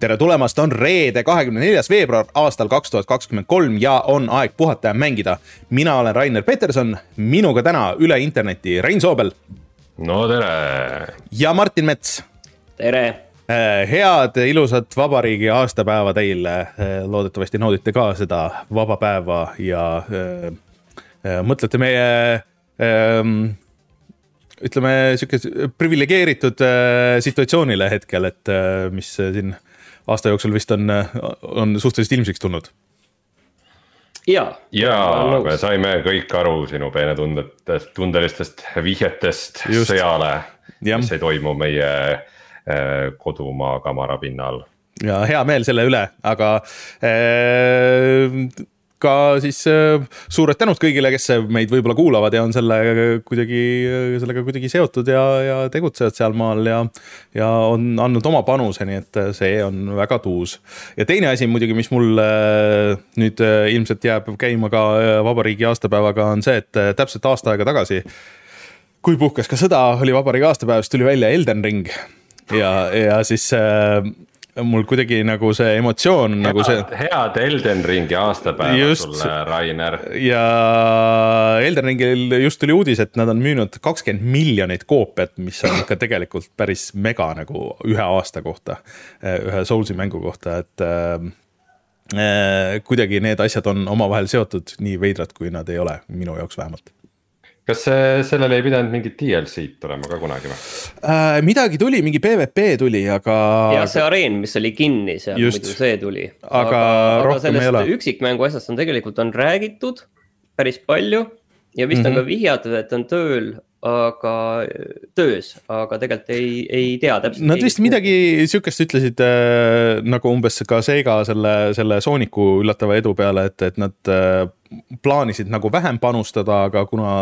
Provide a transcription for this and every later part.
tere tulemast, on reede, kahekümne neljas veebruar aastal kaks tuhat kakskümmend kolm ja on aeg puhata ja mängida. mina olen Rainer Peterson, minuga täna üle interneti Rein Soobel. no tere. ja Martin Mets. tere head ilusat vabariigi aastapäeva teile. loodetavasti naudite ka seda vaba päeva ja äh, äh, mõtlete meie äh, ütleme sihuke priviligeeritud äh, situatsioonile hetkel, et äh, mis siin aasta jooksul vist on, on suhteliselt ilmsiks tulnud. ja, ja me saime kõik aru sinu peenetundetest, tundelistest vihjetest Just. sõjale, mis ei toimu meie äh, kodumaa kamarapinnal ja hea meel selle üle, aga äh, ka siis äh, suured tänud kõigile, kes meid võib-olla kuulavad ja on selle kuidagi, sellega kuidagi seotud ja, ja tegutsevad sealmaal ja. ja on andnud oma panuse, nii et see on väga tuus. ja teine asi muidugi, mis mul äh, nüüd äh, ilmselt jääb käima ka vabariigi aastapäevaga, on see, et täpselt aasta aega tagasi. kui puhkes ka sõda, oli vabariigi aastapäev, siis tuli välja Elden Ring ja, ja siis mul kuidagi nagu see emotsioon head, nagu see. head Elden Ringi aastapäeva just, sulle, Rainer. ja Elden Ringil just tuli uudis, et nad on müünud kakskümmend miljonit koopiat, mis on ikka tegelikult päris mega nagu ühe aasta kohta. ühe Soulsi mängu kohta, et äh, äh, kuidagi need asjad on omavahel seotud nii veidrad, kui nad ei ole, minu jaoks vähemalt kas sellele ei pidanud mingit DLC-d tulema ka kunagi või äh,? midagi tuli, mingi PVP tuli, aga. ja see areen, mis oli kinni seal, muidu see tuli. aga, aga ei ole. üksikmängu asjast on tegelikult on räägitud päris palju ja vist mm -hmm. on mhm. ka vihjatud, et on tööl aga töös, aga tegelikult ei, ei tea täpselt. Nad vist midagi sihukest ütlesid äh, nagu umbes ka Sega selle, selle Sooniku üllatava edu peale, et, et nad äh, plaanisid nagu vähem panustada, aga kuna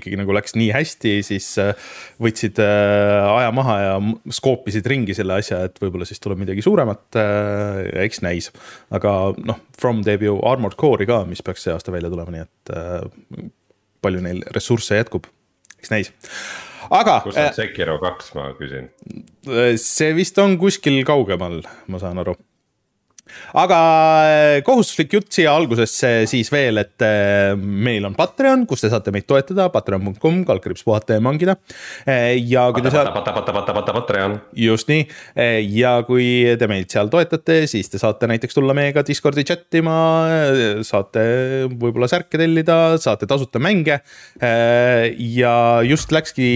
ikkagi nagu läks nii hästi, siis äh, võtsid äh, aja maha ja skoopisid ringi selle asja, et võib-olla siis tuleb midagi suuremat äh,. eks näis, aga noh, From ju Armored Core'i ka, mis peaks see aasta välja tulema, nii et palju neil ressursse jätkub eks näis aga. kus on äh, Sekiro kaks, ma küsin. see vist on kuskil kaugemal, ma saan aru aga äh, kohustuslik jutt siia algusesse siis veel, et äh, meil on Patreon, kus te saate meid toetada, patreon.com, kaldkriips puhata ja mangida. Äh, ja kui te seal. pata, pata, pata, pata, Patreon. just nii, ja kui te meid seal toetate, siis te saate näiteks tulla meiega Discordi chat ima, saate võib-olla särke tellida, saate tasuta mänge. ja just läkski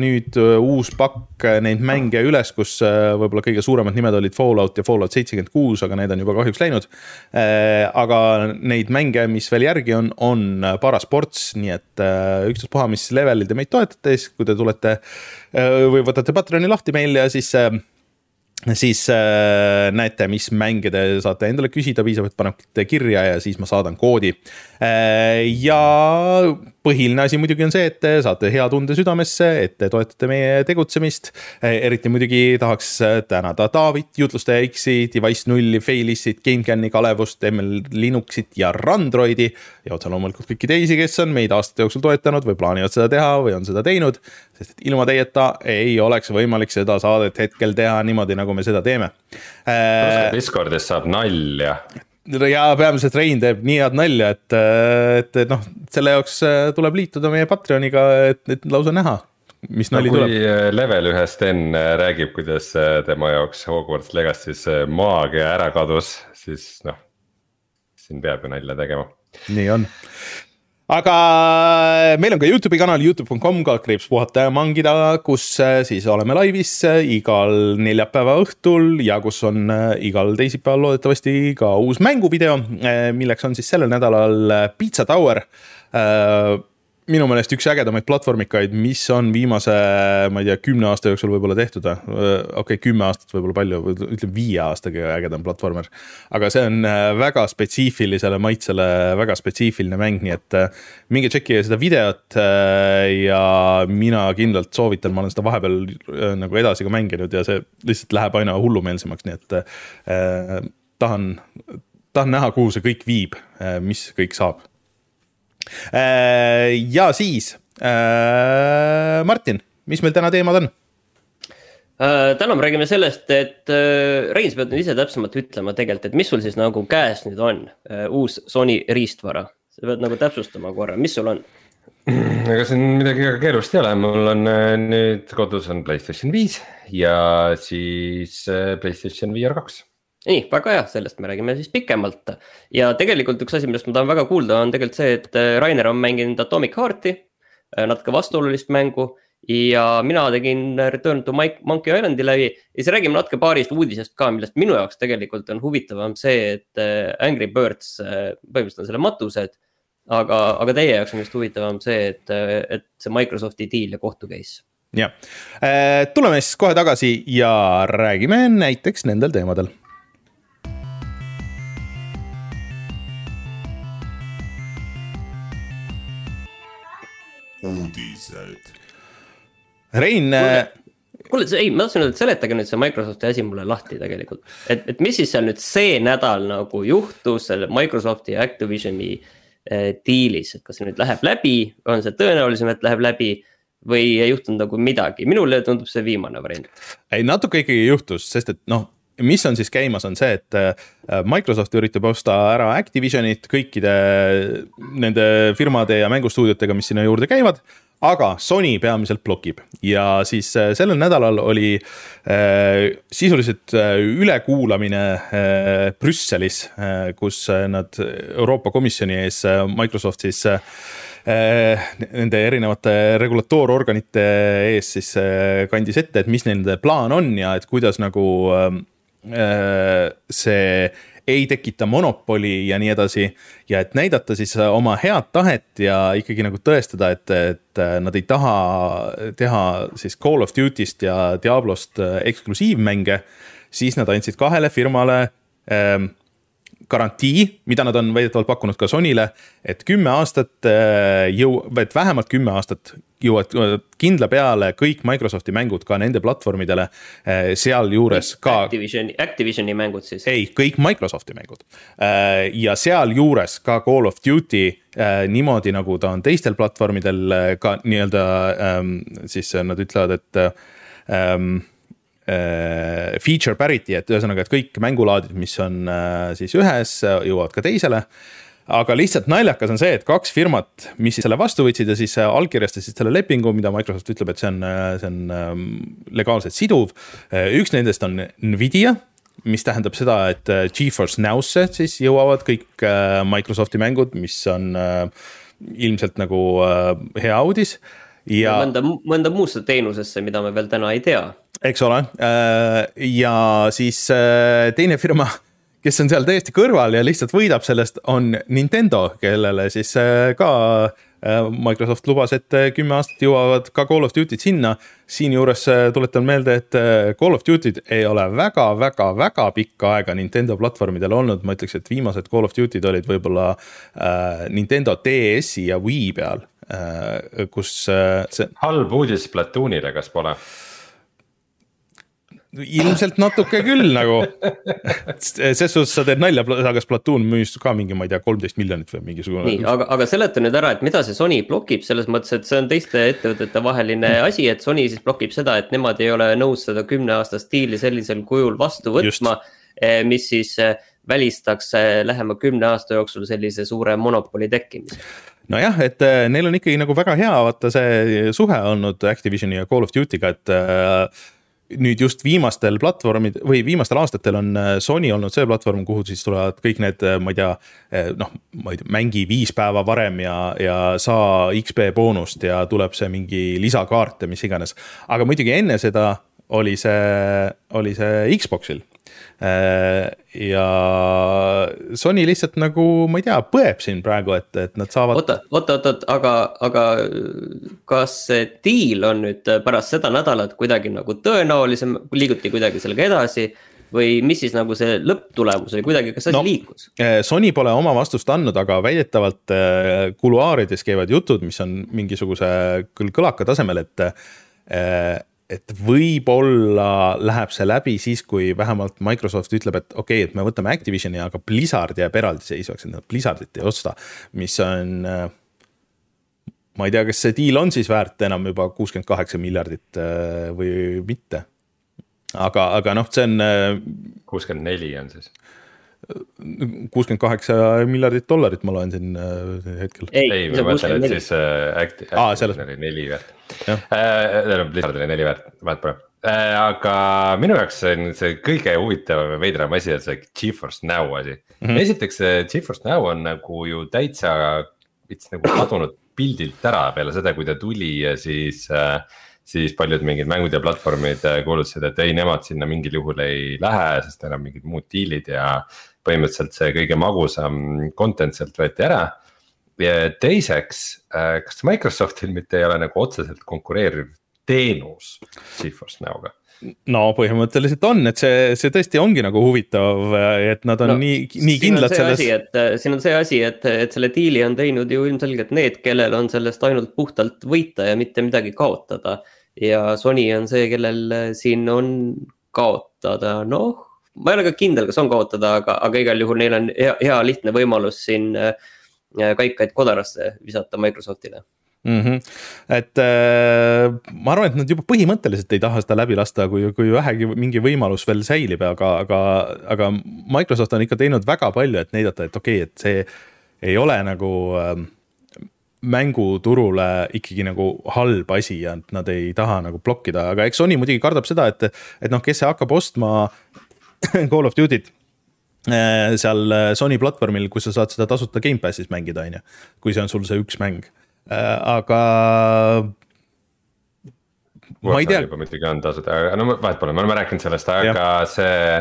nüüd uus pakk neid mänge üles, kus võib-olla kõige suuremad nimed olid Fallout ja Fallout seitsekümmend kuus, aga need on juba kahjuks läinud. Äh, aga neid mänge, mis veel järgi on, on parasports, nii et äh, ükstaspuha, mis levelil te meid toetate, siis kui te tulete äh, või võtate Patreoni lahti meil ja siis siis äh, näete, mis mänge te saate endale küsida, piisab, et panete kirja ja siis ma saadan koodi äh,. ja põhiline asi muidugi on see, et te saate hea tunde südamesse, et te toetate meie tegutsemist eriti muidugi tahaks tänada Taavit, jutlustaja X-i, Device nulli, Failissit, GameCami, Kalevust, ML Linuxit ja Randroidi. ja otse loomulikult kõiki teisi, kes on meid aastate jooksul toetanud või plaanivad seda teha või on seda teinud sest et ilma teieta ei oleks võimalik seda saadet hetkel teha niimoodi, nagu me seda teeme äh,. Discordis saab nalja. Ja peamiselt Rein teeb nii head nalja, et, et, noh, selle jaoks äh, tuleb liituda meie Patreoniga, et, et lausa näha mis nali no, tuleb. kui äh, level ühes Sten äh, räägib, kuidas tema jaoks Hogwarts Legacy's maagia ära kadus, siis noh, siin peab ju nalja tegema. nii on aga äh, meil on ka Youtube'i kanal Youtube.com kaldkriips puhata ja mangida, kus äh, siis oleme laivis äh, igal neljapäeva õhtul ja kus on igal teisipäeval loodetavasti ka uus mänguvideo, milleks on siis sellel nädalal Pizza Tower minu meelest üks ägedamaid platvormikaid, mis on viimase, ma ei tea, kümne aasta jooksul võib-olla tehtud või? okei okay,, kümme aastat võib-olla palju, ütleme viie aastaga ägedam platvormer. aga see on äh, väga spetsiifilisele maitsele väga spetsiifiline mäng, nii et äh, minge tšekkige seda videot äh, ja mina kindlalt soovitan, ma olen seda vahepeal nagu edasi ka mänginud ja see lihtsalt läheb aina hullumeelsemaks, nii et äh, tahan, tahan näha, kuhu see kõik viib, mis kõik saab Äh, ja siis äh,. Martin, mis meil täna teemad on? Uh, täna me räägime sellest, et uh, Rein, sa pead nüüd ise täpsemalt ütlema tegelikult, et mis sul siis nagu käes nüüd on uus Sony riistvara. sa pead nagu täpsustama korra, mis sul on? ega siin midagi väga keerulist ei ole, mul on nüüd kodus on Playstation viis ja siis Playstation VR kaks nii, väga hea, sellest me räägime siis pikemalt. Ja tegelikult üks asi, millest ma tahan väga kuulda, on tegelikult see, et Rainer on mänginud Atomic Heart'i, natuke vastuolulist mängu. Ja mina tegin Return to Monkey Islandi läbi. Ja siis räägime natuke paarist uudisest ka, millest minu jaoks tegelikult on huvitavam see, et äh, Angry Birds äh, põhimõtteliselt on selle matused. aga, aga teie jaoks on vist huvitavam see, et, äh, et see Microsofti deal ja kohtu case. jah, tuleme siis kohe tagasi ja räägime näiteks nendel teemadel uudised Rein. Äh, kuule, ei, ma tahtsin öelda, et seletage nüüd see Microsofti asi mulle lahti tegelikult. et, et mis siis seal nüüd see nädal nagu juhtus selle Microsofti ja Activisioni äh, diilis, et kas see nüüd läheb läbi, on see tõenäolisem, et läheb läbi või ei juhtunud nagu midagi, minule tundub see viimane variant. ei, natuke ikkagi juhtus, sest et noh mis on siis käimas, on see, et äh, Microsoft üritab osta ära Activisionit kõikide nende firmade ja mängustuudiotega, mis sinna juurde käivad aga Sony peamiselt blokib. Ja siis äh, sellel nädalal oli äh, sisuliselt äh, ülekuulamine äh, Brüsselis äh,, kus äh, nad Euroopa Komisjoni ees äh, Microsoft siis äh, nende erinevate regulatoororganite ees siis kandis ette, et mis nende plaan on ja et kuidas nagu äh, see ei tekita monopoli ja nii edasi. ja et näidata siis äh, oma head tahet ja ikkagi nagu tõestada, et, et äh, nad ei taha teha siis Call of Duty'st ja Diablost äh, eksklusiivmänge. siis nad andsid kahele firmale ähm, garantii, mida nad on väidetavalt pakkunud ka Sonyle, et kümme aastat jõu-, et vähemalt kümme aastat jõuavad kindla peale kõik Microsofti mängud ka nende platvormidele, eh, sealjuures ka. Activisioni, Activisioni mängud siis? ei, kõik Microsofti mängud ja sealjuures ka Call of Duty niimoodi, nagu ta on teistel platvormidel ka nii-öelda ehm, siis nad ütlevad, et um, feature parity, et ühesõnaga, et kõik mängulaadid, mis on siis ühes, jõuavad ka teisele aga lihtsalt naljakas on see, et kaks firmat, mis selle vastu võtsid ja siis äh, allkirjastasid selle lepingu, mida Microsoft ütleb, et see on, äh, see on ähm, legaalselt siduv. Äh, üks nendest on Nvidia, mis tähendab seda, et Geforce Now'sse siis jõuavad kõik Microsofti mängud, mis on ilmselt nagu hea uudis ja. mõnda, mõnda muusse teenusesse, mida me veel täna ei tea. Eks ole, ja siis teine firma kes on seal täiesti kõrval ja lihtsalt võidab sellest, on Nintendo, kellele siis äh, ka äh, Microsoft lubas, et äh, kümme aastat jõuavad ka Call of Duty'd sinna. siinjuures tuletan meelde, et Call of Duty'd ei ole väga-väga-väga pikka aega Nintendo platvormidel olnud, ma ütleks, et viimased Call of Duty'd olid võib-olla äh, Nintendo DS-i ja Wii peal äh,, kus äh, see. halb uudis Splatoonile, kas pole? Ilmselt natuke küll nagu. ses suhtes sa teed nalja, aga Splatoon müüs ka mingi, ma ei tea, kolmteist miljonit või mingisugune. nii, aga, aga seleta nüüd ära, et mida see Sony blokib selles mõttes, et see on teiste ettevõtete vaheline mm. asi, et Sony siis blokib seda, et nemad ei ole nõus seda kümneaastast diili sellisel kujul vastu võtma. Eh, mis siis eh, välistaks eh, lähema kümne aasta jooksul sellise suure monopoli tekkimise nojah, et neil on ikkagi nagu väga hea, vaata see suhe olnud Activisioni ja Call of Duty'ga, et äh, nüüd just viimastel platvormid või viimastel aastatel on äh, Sony olnud see platvorm, kuhu siis tulevad kõik need, äh, ma ei tea, äh, noh, ma ei tea, mängi viis päeva varem ja, ja saa XP boonust ja tuleb see mingi lisakaart ja mis iganes. aga muidugi enne seda oli see, oli see Xbox'il ja Sony lihtsalt nagu, ma ei tea, põeb siin praegu, et, et nad saavad. oota, oota, oota, aga, aga kas see deal on nüüd pärast seda nädalat kuidagi nagu tõenäolisem, liiguti kuidagi sellega edasi? või mis siis nagu see lõpptulemus oli, kuidagi, kas asi no, liikus? Äh, Sony pole oma vastust andnud, aga väidetavalt äh, kuluaarides käivad jutud, mis on mingisuguse küll kõlaka tasemel, et et võib-olla läheb see läbi siis, kui vähemalt Microsoft ütleb, et okei okay,, et me võtame Activisioni, aga Blizzard jääb eraldiseisvaks, et nad Blizzardit ei osta, mis on. ma ei tea, kas see deal on siis väärt enam juba kuuskümmend kaheksa miljardit äh, või mitte. aga, aga noh, see on. kuuskümmend neli on siis kuuskümmend kaheksa miljardit dollarit ma loen siin hetkel. ei, ei, ma mõtlen, et siis äh, Acti-, Activision oli neli väärt. tähendab, Blizzard oli neli väärt, vahet pole äh,. aga minu jaoks on see kõige huvitavam ja veidram asi on see Geforce Now asi mm. -hmm. esiteks see Geforce Now on nagu ju täitsa veits nagu kadunud pildilt ära peale seda, kui ta tuli ja siis äh, siis paljud mingid mängud ja platvormid äh, kuulutasid, et ei, nemad sinna mingil juhul ei lähe, sest neil on mingid muud diilid ja põhimõtteliselt see kõige magusam content sealt võeti ära. ja teiseks, äh, kas Microsoftil mitte ei ole nagu otseselt konkureeriv teenus Geforce Now'ga? no põhimõtteliselt on, et see, see tõesti ongi nagu huvitav, et nad on no, nii, nii kindlad selles. et siin on see asi, et, et selle diili on teinud ju ilmselgelt need, kellel on sellest ainult puhtalt võita ja mitte midagi kaotada. ja Sony on see, kellel siin on kaotada, noh, ma ei ole ka kindel, kas on kaotada, aga, aga igal juhul neil on hea, hea lihtne võimalus siin kaikaid kodarasse visata Microsoftile mm. -hmm. et äh, ma arvan, et nad juba põhimõtteliselt ei taha seda läbi lasta, kui, kui vähegi mingi võimalus veel säilib, aga, aga, aga Microsoft on ikka teinud väga palju, et näidata, et okei okay,, et see ei ole nagu äh, mänguturule ikkagi nagu halb asi ja nad ei taha nagu blokkida, aga eks Sony muidugi kardab seda, et, et noh, kes hakkab ostma Call of Duty't äh, seal Sony platvormil, kus sa saad seda tasuta Gamepassis mängida, on ju. kui see on sul see üks mäng Äh, aga. ma ei tea. muidugi on tasuta, aga no vahet pole, me oleme rääkinud sellest, aga ja. see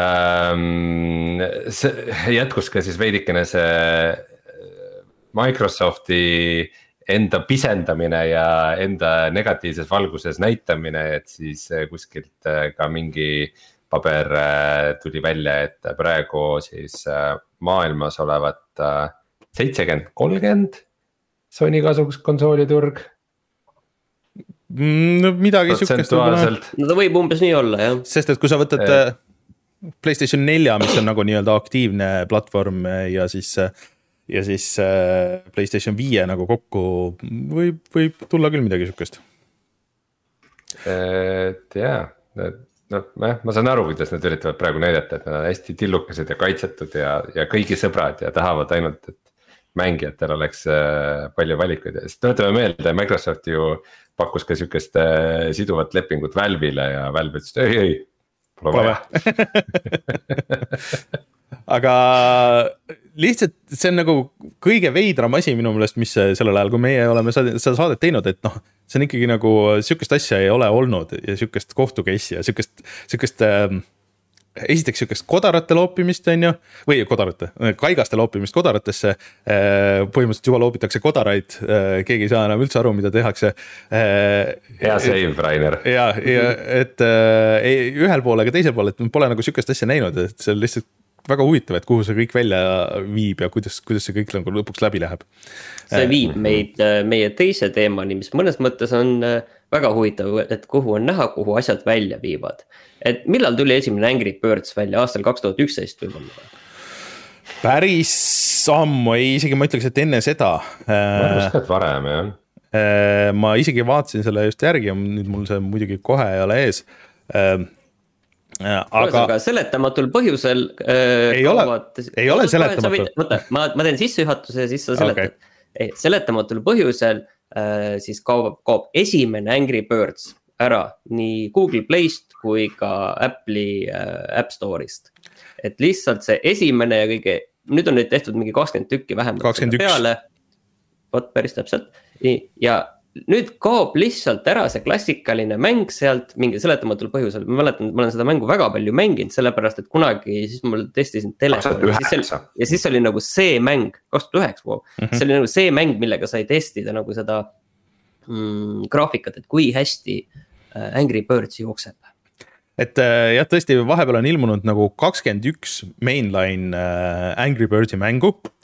ähm,. see jätkus ka siis veidikene see Microsofti enda pisendamine ja enda negatiivses valguses näitamine, et siis kuskilt äh, ka mingi paber äh, tuli välja, et praegu siis maailmas olevat seitsekümmend, kolmkümmend Sony kasuks konsooliturg mm,? no midagi siukest võib-olla. no ta võib umbes nii olla jah. sest et kui sa võtad äh. Playstation nelja, mis on nagu nii-öelda aktiivne platvorm ja siis ja siis äh, Playstation viie nagu kokku võib, võib tulla küll midagi sihukest. et jaa, noh, jah, ma saan aru, kuidas nad üritavad praegu näidata, et nad on hästi tillukesed ja kaitsetud ja, ja kõigi sõbrad ja tahavad ainult, et mängijatel oleks äh, palju valikuid. Ja siis tuletame meelde, Microsoft ju pakkus ka sihukest äh, siduvat lepingut Valve'ile ja Valve ütles, et ei, ei, pole. vaja. Aga lihtsalt see on nagu kõige veidram asi minu meelest, mis sellel ajal, kui meie oleme seda saadet teinud, et noh. see on ikkagi nagu sihukest asja ei ole olnud ja sihukest kohtu case'i ja sihukest, sihukest äh, esiteks sihukest kodarate loopimist, on ju, või kodarate, kaigaste loopimist kodaratesse. Äh, põhimõtteliselt juba loobitakse kodaraid, äh, keegi ei saa enam üldse aru, mida tehakse. Äh, hea save, Rainer. ja, ja et ühel pool ega teisel pool, et pole nagu sihukest asja näinud, et see on lihtsalt väga huvitav, et kuhu see kõik välja viib ja kuidas, kuidas see kõik nagu lõpuks läbi läheb. see viib meid meie teise teemani, mis mõnes mõttes on väga huvitav, et kuhu on näha, kuhu asjad välja viivad et millal tuli esimene Angry Birds välja, aastal kaks tuhat üksteist võib-olla? päris ammu, ei isegi ma ütleks, et enne seda. ma arvasin, et varem jah. Äh, ma isegi vaatasin selle just järgi, nüüd mul see muidugi kohe ei ole ees aga seletamatul põhjusel äh,. ei kaovad, ole, ei ole seletamatu. oota, ma, ma teen sissejuhatuse ja siis sa seletad okay.. seletamatul põhjusel äh, siis kaob, kaob esimene Angry Birds ära nii Google Play'st kui ka Apple'i äh, App Store'ist. et lihtsalt see esimene ja kõige, nüüd on neid tehtud mingi kakskümmend tükki vähemalt peale. vot päris täpselt, nii ja nüüd kaob lihtsalt ära see klassikaline mäng sealt mingi seletamatul põhjusel, ma mäletan, ma olen seda mängu väga palju mänginud, sellepärast et kunagi siis ma testisin telefoni. ja siis oli nagu see mäng, kaks tuhat üheksa, vau, mhm. see oli nagu see mäng, millega sai testida nagu seda mm, graafikat, et kui hästi Äh, Angry Birds jookseb. et äh, jah, tõesti vahepeal on ilmunud nagu kakskümmend üks mainline äh, Angry Birdsi mängu Äh,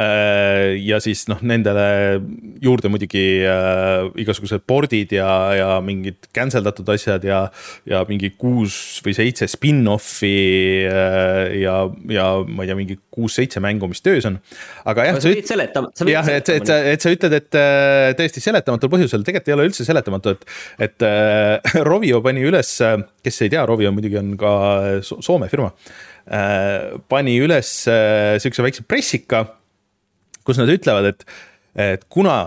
ja siis noh, nendele juurde muidugi äh, igasugused board'id ja, ja mingid cancel datud asjad ja, ja mingi kuus või seitse spin-off'i äh, ja, ja ma ei tea, mingi kuus-seitse mängu, mis töös on. aga jah. sa pidid seletama. jah, et, et, et, sa ütled, et äh, täiesti seletamatul põhjusel, tegelikult ei ole üldse seletamatu, et, et äh, Rovio pani üles, kes ei tea, Rovio muidugi on ka Soome firma äh,, pani üles äh, sihukese väikse pressika kus nad ütlevad, et, et kuna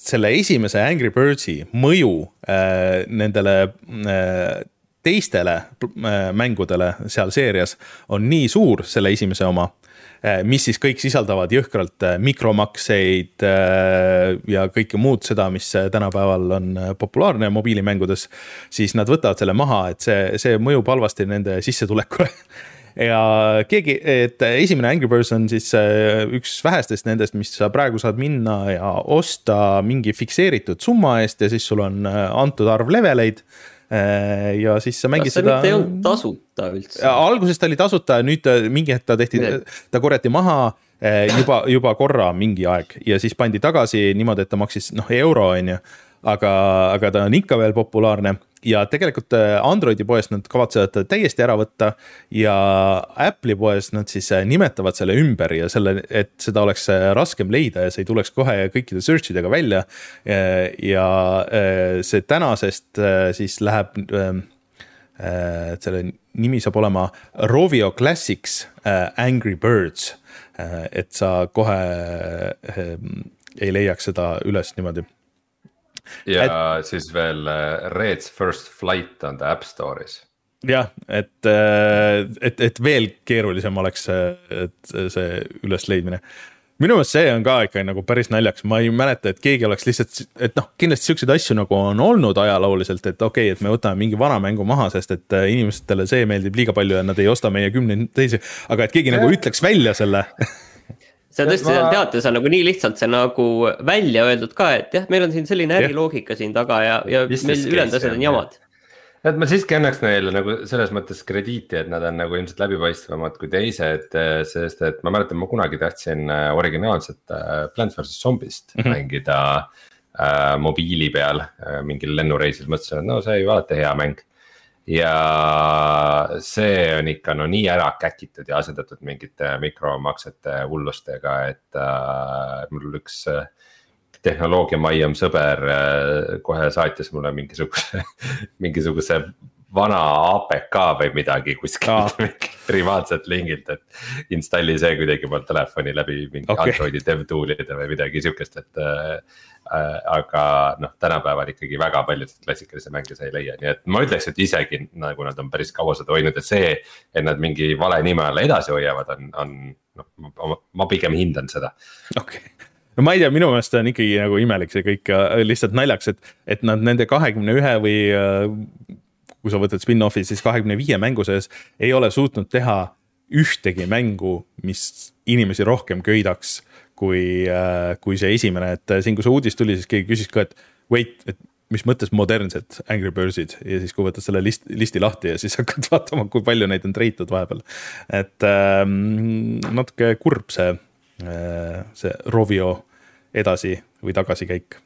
selle esimese Angry Birdsi mõju äh, nendele äh, teistele äh, mängudele seal seerias on nii suur, selle esimese oma äh,, mis siis kõik sisaldavad jõhkralt äh, mikromakseid äh, ja kõike muud seda, mis tänapäeval on äh, populaarne mobiilimängudes, siis nad võtavad selle maha, et see, see mõjub halvasti nende sissetulekule ja keegi, et esimene Angry Birds on siis äh, üks vähestest nendest, mis sa praegu saad minna ja osta mingi fikseeritud summa eest ja siis sul on äh, antud arv leveleid äh, ja siis sa mängid seda. ei olnud tasuta üldse. alguses ta oli tasuta, nüüd mingi hetk ta tehti, ta korjati maha juba, juba korra mingi aeg ja siis pandi tagasi niimoodi, et ta maksis noh euro on ju aga, aga ta on ikka veel populaarne ja tegelikult äh, Androidi poest nad kavatsevad täiesti ära võtta ja Apple'i poes nad siis äh, nimetavad selle ümber ja selle, et seda oleks äh, raskem leida ja see ei tuleks kohe kõikide search idega välja. ja see tänasest siis läheb, selle nimi saab olema Rovio Classics Angry Birds. et sa kohe ei leiaks seda üles niimoodi ja et, siis veel äh, Red's First Flight on ta App Store'is. jah, et, äh, et, et veel keerulisem oleks et see ülesleidmine minu meelest see on ka ikka nagu päris naljakas, ma ei mäleta, et keegi oleks lihtsalt, et noh, kindlasti siukseid asju nagu on olnud ajalooliselt, et okei okay,, et me võtame mingi vana mängu maha, sest et äh, inimestele see meeldib liiga palju ja nad ei osta meie kümneid teisi. aga et keegi ja. nagu ütleks välja selle see tõesti, seal teates on nagu nii lihtsalt see nagu välja öeldud ka, et jah, meil on siin selline äriloogika siin taga ja, ja meil ülejäänud asjad on jamad. et ma siiski annaks neile nagu selles mõttes krediiti, et nad on nagu ilmselt läbipaistvamad kui teised, sest et ma mäletan, ma kunagi tahtsin äh, originaalset äh, Plants vs Zombist mm -hmm. mängida äh, mobiili peal äh, mingil lennureisil, mõtlesin, et no see ei ole alati hea mäng ja see on ikka no nii ära käkitud ja asendatud mingite mikromaksete hullustega, et äh, mul üks äh, tehnoloogiamaiam sõber äh, kohe saatis mulle mingisuguse mingisuguse vana APK või midagi kuskilt no. privaatselt lingilt, et installi see kuidagi oma telefoni läbi mingi okay. Androidi DevToolide või midagi sihukest, et Äh, aga noh, tänapäeval ikkagi väga paljusid klassikalisi mänge sa ei leia, nii et ma ütleks, et isegi nagu nad on päris kaua seda hoidnud, et see. et nad mingi vale nime alla edasi hoiavad, on, on noh, ma pigem hindan seda. okei okay no ma ei tea, minu meelest on ikkagi nagu imelik see kõik lihtsalt naljaks, et, et nad nende kahekümne ühe või äh, kui sa võtad spin-off'i, siis kahekümne viie mängu sees ei ole suutnud teha ühtegi mängu, mis inimesi rohkem köidaks kui, äh, kui see esimene, et äh, siin, kui see uudis tuli, siis keegi küsis ka, et wait, et mis mõttes modernsed Angry Birdsid ja siis, kui võtad selle list, listi lahti ja siis hakkad vaatama, kui palju neid on treitud vahepeal. et ähm, natuke kurb see äh,, see Rovio edasi või tagasikäik.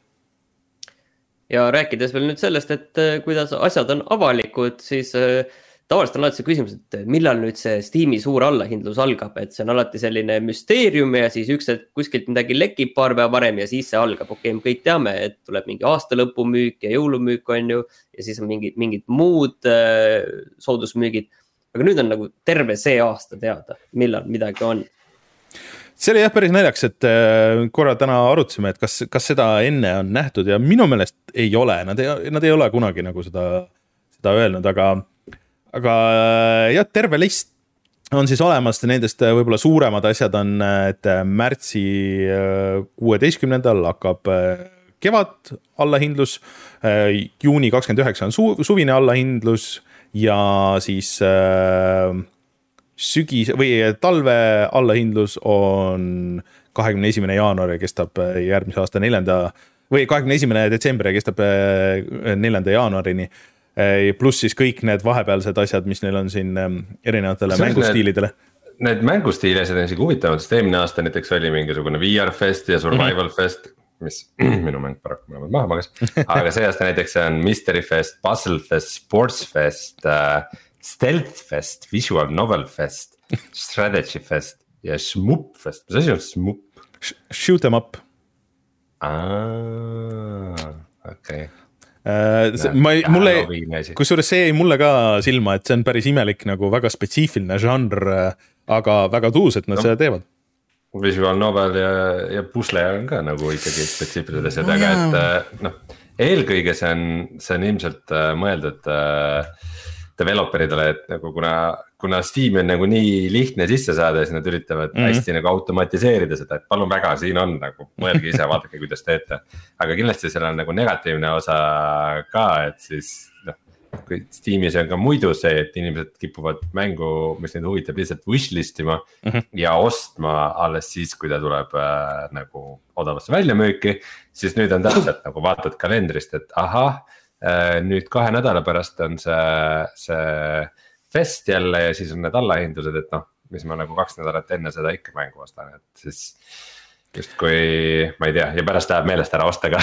ja rääkides veel nüüd sellest, et äh, kuidas asjad on avalikud, siis äh, tavaliselt on alati see küsimus, et millal nüüd see Steam'i suur allahindlus algab, et see on alati selline müsteerium ja siis üks hetk kuskilt midagi lekib paar päeva varem ja siis see algab. okei okay,, me kõik teame, et tuleb mingi aastalõpumüük ja jõulumüük on ju ja siis on mingid, mingid muud äh, soodusmüügid. aga nüüd on nagu terve see aasta teada, millal midagi on see oli jah päris naljakas, et äh, korra täna arutasime, et kas, kas seda enne on nähtud ja minu meelest ei ole, nad ei, nad ei ole kunagi nagu seda, seda öelnud, aga aga äh, jah, terve list on siis olemas, nendest äh, võib-olla suuremad asjad on, äh, et märtsi kuueteistkümnendal hakkab kevad allahindlus. juuni kakskümmend üheksa on su-, suvine allahindlus ja siis äh, sügis või talve allahindlus on kahekümne esimene jaanuar ja kestab järgmise aasta neljanda või kahekümne esimene detsember ja kestab neljanda jaanuarini pluss siis kõik need vahepealsed asjad, mis neil on siin ähm, erinevatele mängustiilidele. need mängustiiliasjad on isegi huvitavad, sest eelmine aasta näiteks oli mingisugune VR Fest ja Survival mm -hmm. Fest. mis minu mäng paraku mõlemad maha magas, aga see aasta näiteks on Mystery Fest, Puzzle Fest, Sports Fest uh,. Stealth Fest, Visual Novel Fest, Strategy Fest ja Shmup Fest, mis asi on Shmup? Shoot em up. okei okay Uh, ma ei, mulle, kusjuures see jäi mulle ka silma, et see on päris imelik nagu väga spetsiifiline žanr, aga väga tuus, et nad no, seda teevad. Visual novel ja, ja pusle on ka nagu ikkagi spetsiifilised asjad no,, aga et äh, noh, eelkõige see on, see on ilmselt äh, mõeldud äh, developer idele, et nagu kuna kuna Steam'i on nagu nii lihtne sisse saada, siis nad üritavad mm -hmm. hästi nagu automatiseerida seda, et palun väga, siin on nagu, mõelge ise, vaadake, kuidas teete. aga kindlasti seal on nagu negatiivne osa ka, et siis noh, kui Steamis on ka muidu see, et inimesed kipuvad mängu, mis neid huvitab, lihtsalt wish list ima mm. -hmm. ja ostma alles siis, kui ta tuleb äh, nagu odavasse väljamüüki. siis nüüd on täpselt nagu vaatad kalendrist, et ahah nüüd kahe nädala pärast on see, see fest jälle ja siis on need allahindlused, et noh, mis ma nagu kaks nädalat enne seda ikka mängu ostan, et siis justkui ma ei tea ja pärast läheb meelest ära osta ka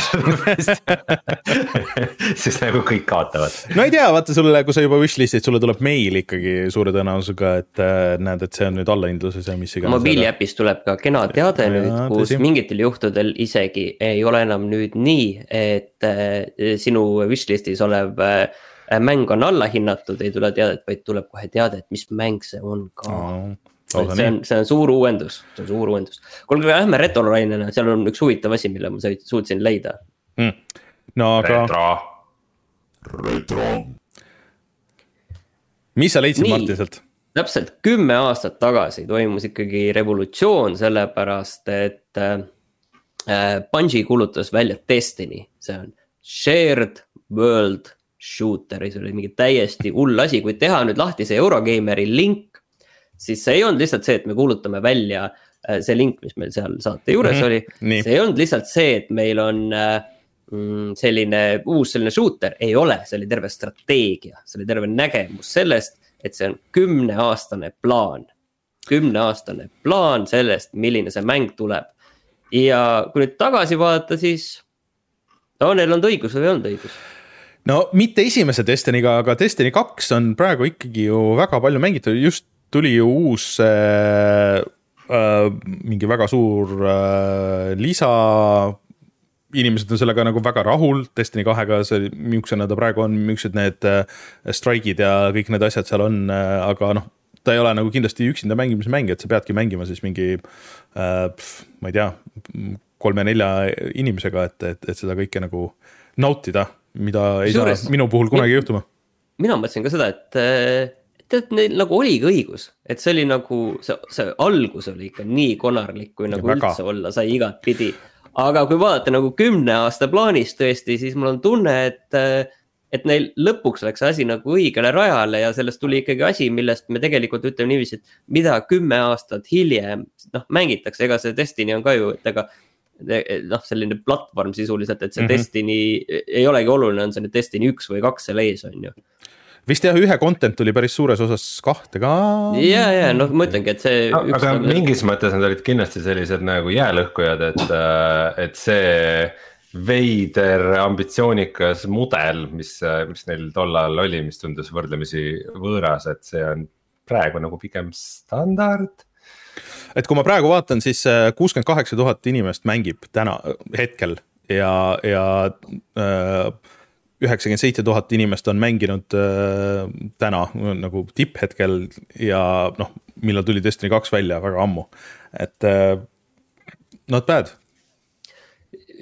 siis nagu kõik kaotavad. no ei tea, vaata sulle, kui sa juba wishlist'id, sulle tuleb meil ikkagi suure tõenäosusega, et äh, näed, et see on nüüd allahindluses ja mis iganes. mobiiliäpis tuleb ka kena teade ja, nüüd, kus tõsi. mingitel juhtudel isegi ei ole enam nüüd nii, et äh, sinu wishlist'is olev Äh, mäng on allahinnatud, ei tule teadet, vaid tuleb kohe teade, et mis mäng see on ka oh,. See on, see on suur uuendus, see on suur uuendus. kuulge, aga lähme retrolainele, seal on üks huvitav asi, mille ma suutsin leida mm.. no aga. retro. retro. mis sa leidsid, Martin, sealt? täpselt kümme aastat tagasi toimus ikkagi revolutsioon, sellepärast et äh, äh Bungi kuulutas välja Destiny, see on shared world shooter, see oli mingi täiesti hull asi, kui teha nüüd lahti see Eurogeimeri link. Siis see ei olnud lihtsalt see, et me kuulutame välja äh, see link, mis meil seal saate juures mm -hmm. oli. see ei olnud lihtsalt see, et meil on äh, mm, selline uus selline shooter, ei ole, see oli terve strateegia, see oli terve nägemus sellest, et see on kümneaastane plaan. kümneaastane plaan sellest, milline see mäng tuleb. ja kui nüüd tagasi vaadata, siis no neil olnud õigus või ei olnud õigus no mitte esimese Destiny'ga, aga Destiny kaks on praegu ikkagi ju väga palju mängitud, just tuli ju uus äh, äh, mingi väga suur äh, lisa. inimesed on sellega nagu väga rahul, Destiny kahega, see, millisena ta praegu on, millised need äh, strike'id ja kõik need asjad seal on äh,, aga noh ta ei ole nagu kindlasti üksinda mängimise mäng, et sa peadki mängima siis mingi äh,, ma ei tea, kolme-nelja inimesega, et, et, et seda kõike nagu nautida mida ei Sures, saa minu puhul kunagi juhtuma. mina mõtlesin ka seda, et tead, neil nagu oligi õigus, et see oli nagu see, see algus oli ikka nii konarlik, kui nagu väga. üldse olla sai igatpidi. aga kui vaadata nagu kümne aasta plaanis tõesti, siis mul on tunne, et, et neil lõpuks läks asi nagu õigele rajale ja sellest tuli ikkagi asi, millest me tegelikult ütleme niiviisi, et mida kümme aastat hiljem noh, mängitakse, ega see Destiny on ka ju, et ega noh, selline platvorm sisuliselt, et see mm -hmm. Destiny ei olegi oluline, on see nüüd Destiny üks või kaks seal ees, on ju vist jah, ühe content tuli päris suures osas kahte ka. ja, ja noh, ma ütlengi, et see no,. aga nagu... mingis mõttes nad olid kindlasti sellised nagu jäälõhkujad, et, äh, et see veider ambitsioonikas mudel, mis, mis neil tol ajal oli, mis tundus võrdlemisi võõras, et see on praegu nagu pigem standard et kui ma praegu vaatan, siis äh, kuuskümmend kaheksa tuhat inimest mängib täna, hetkel ja, ja äh, üheksakümmend seitse tuhat inimest on mänginud äh, täna nagu tipphetkel ja noh, millal tuli Destiny kaks välja, väga ammu, et äh, not bad.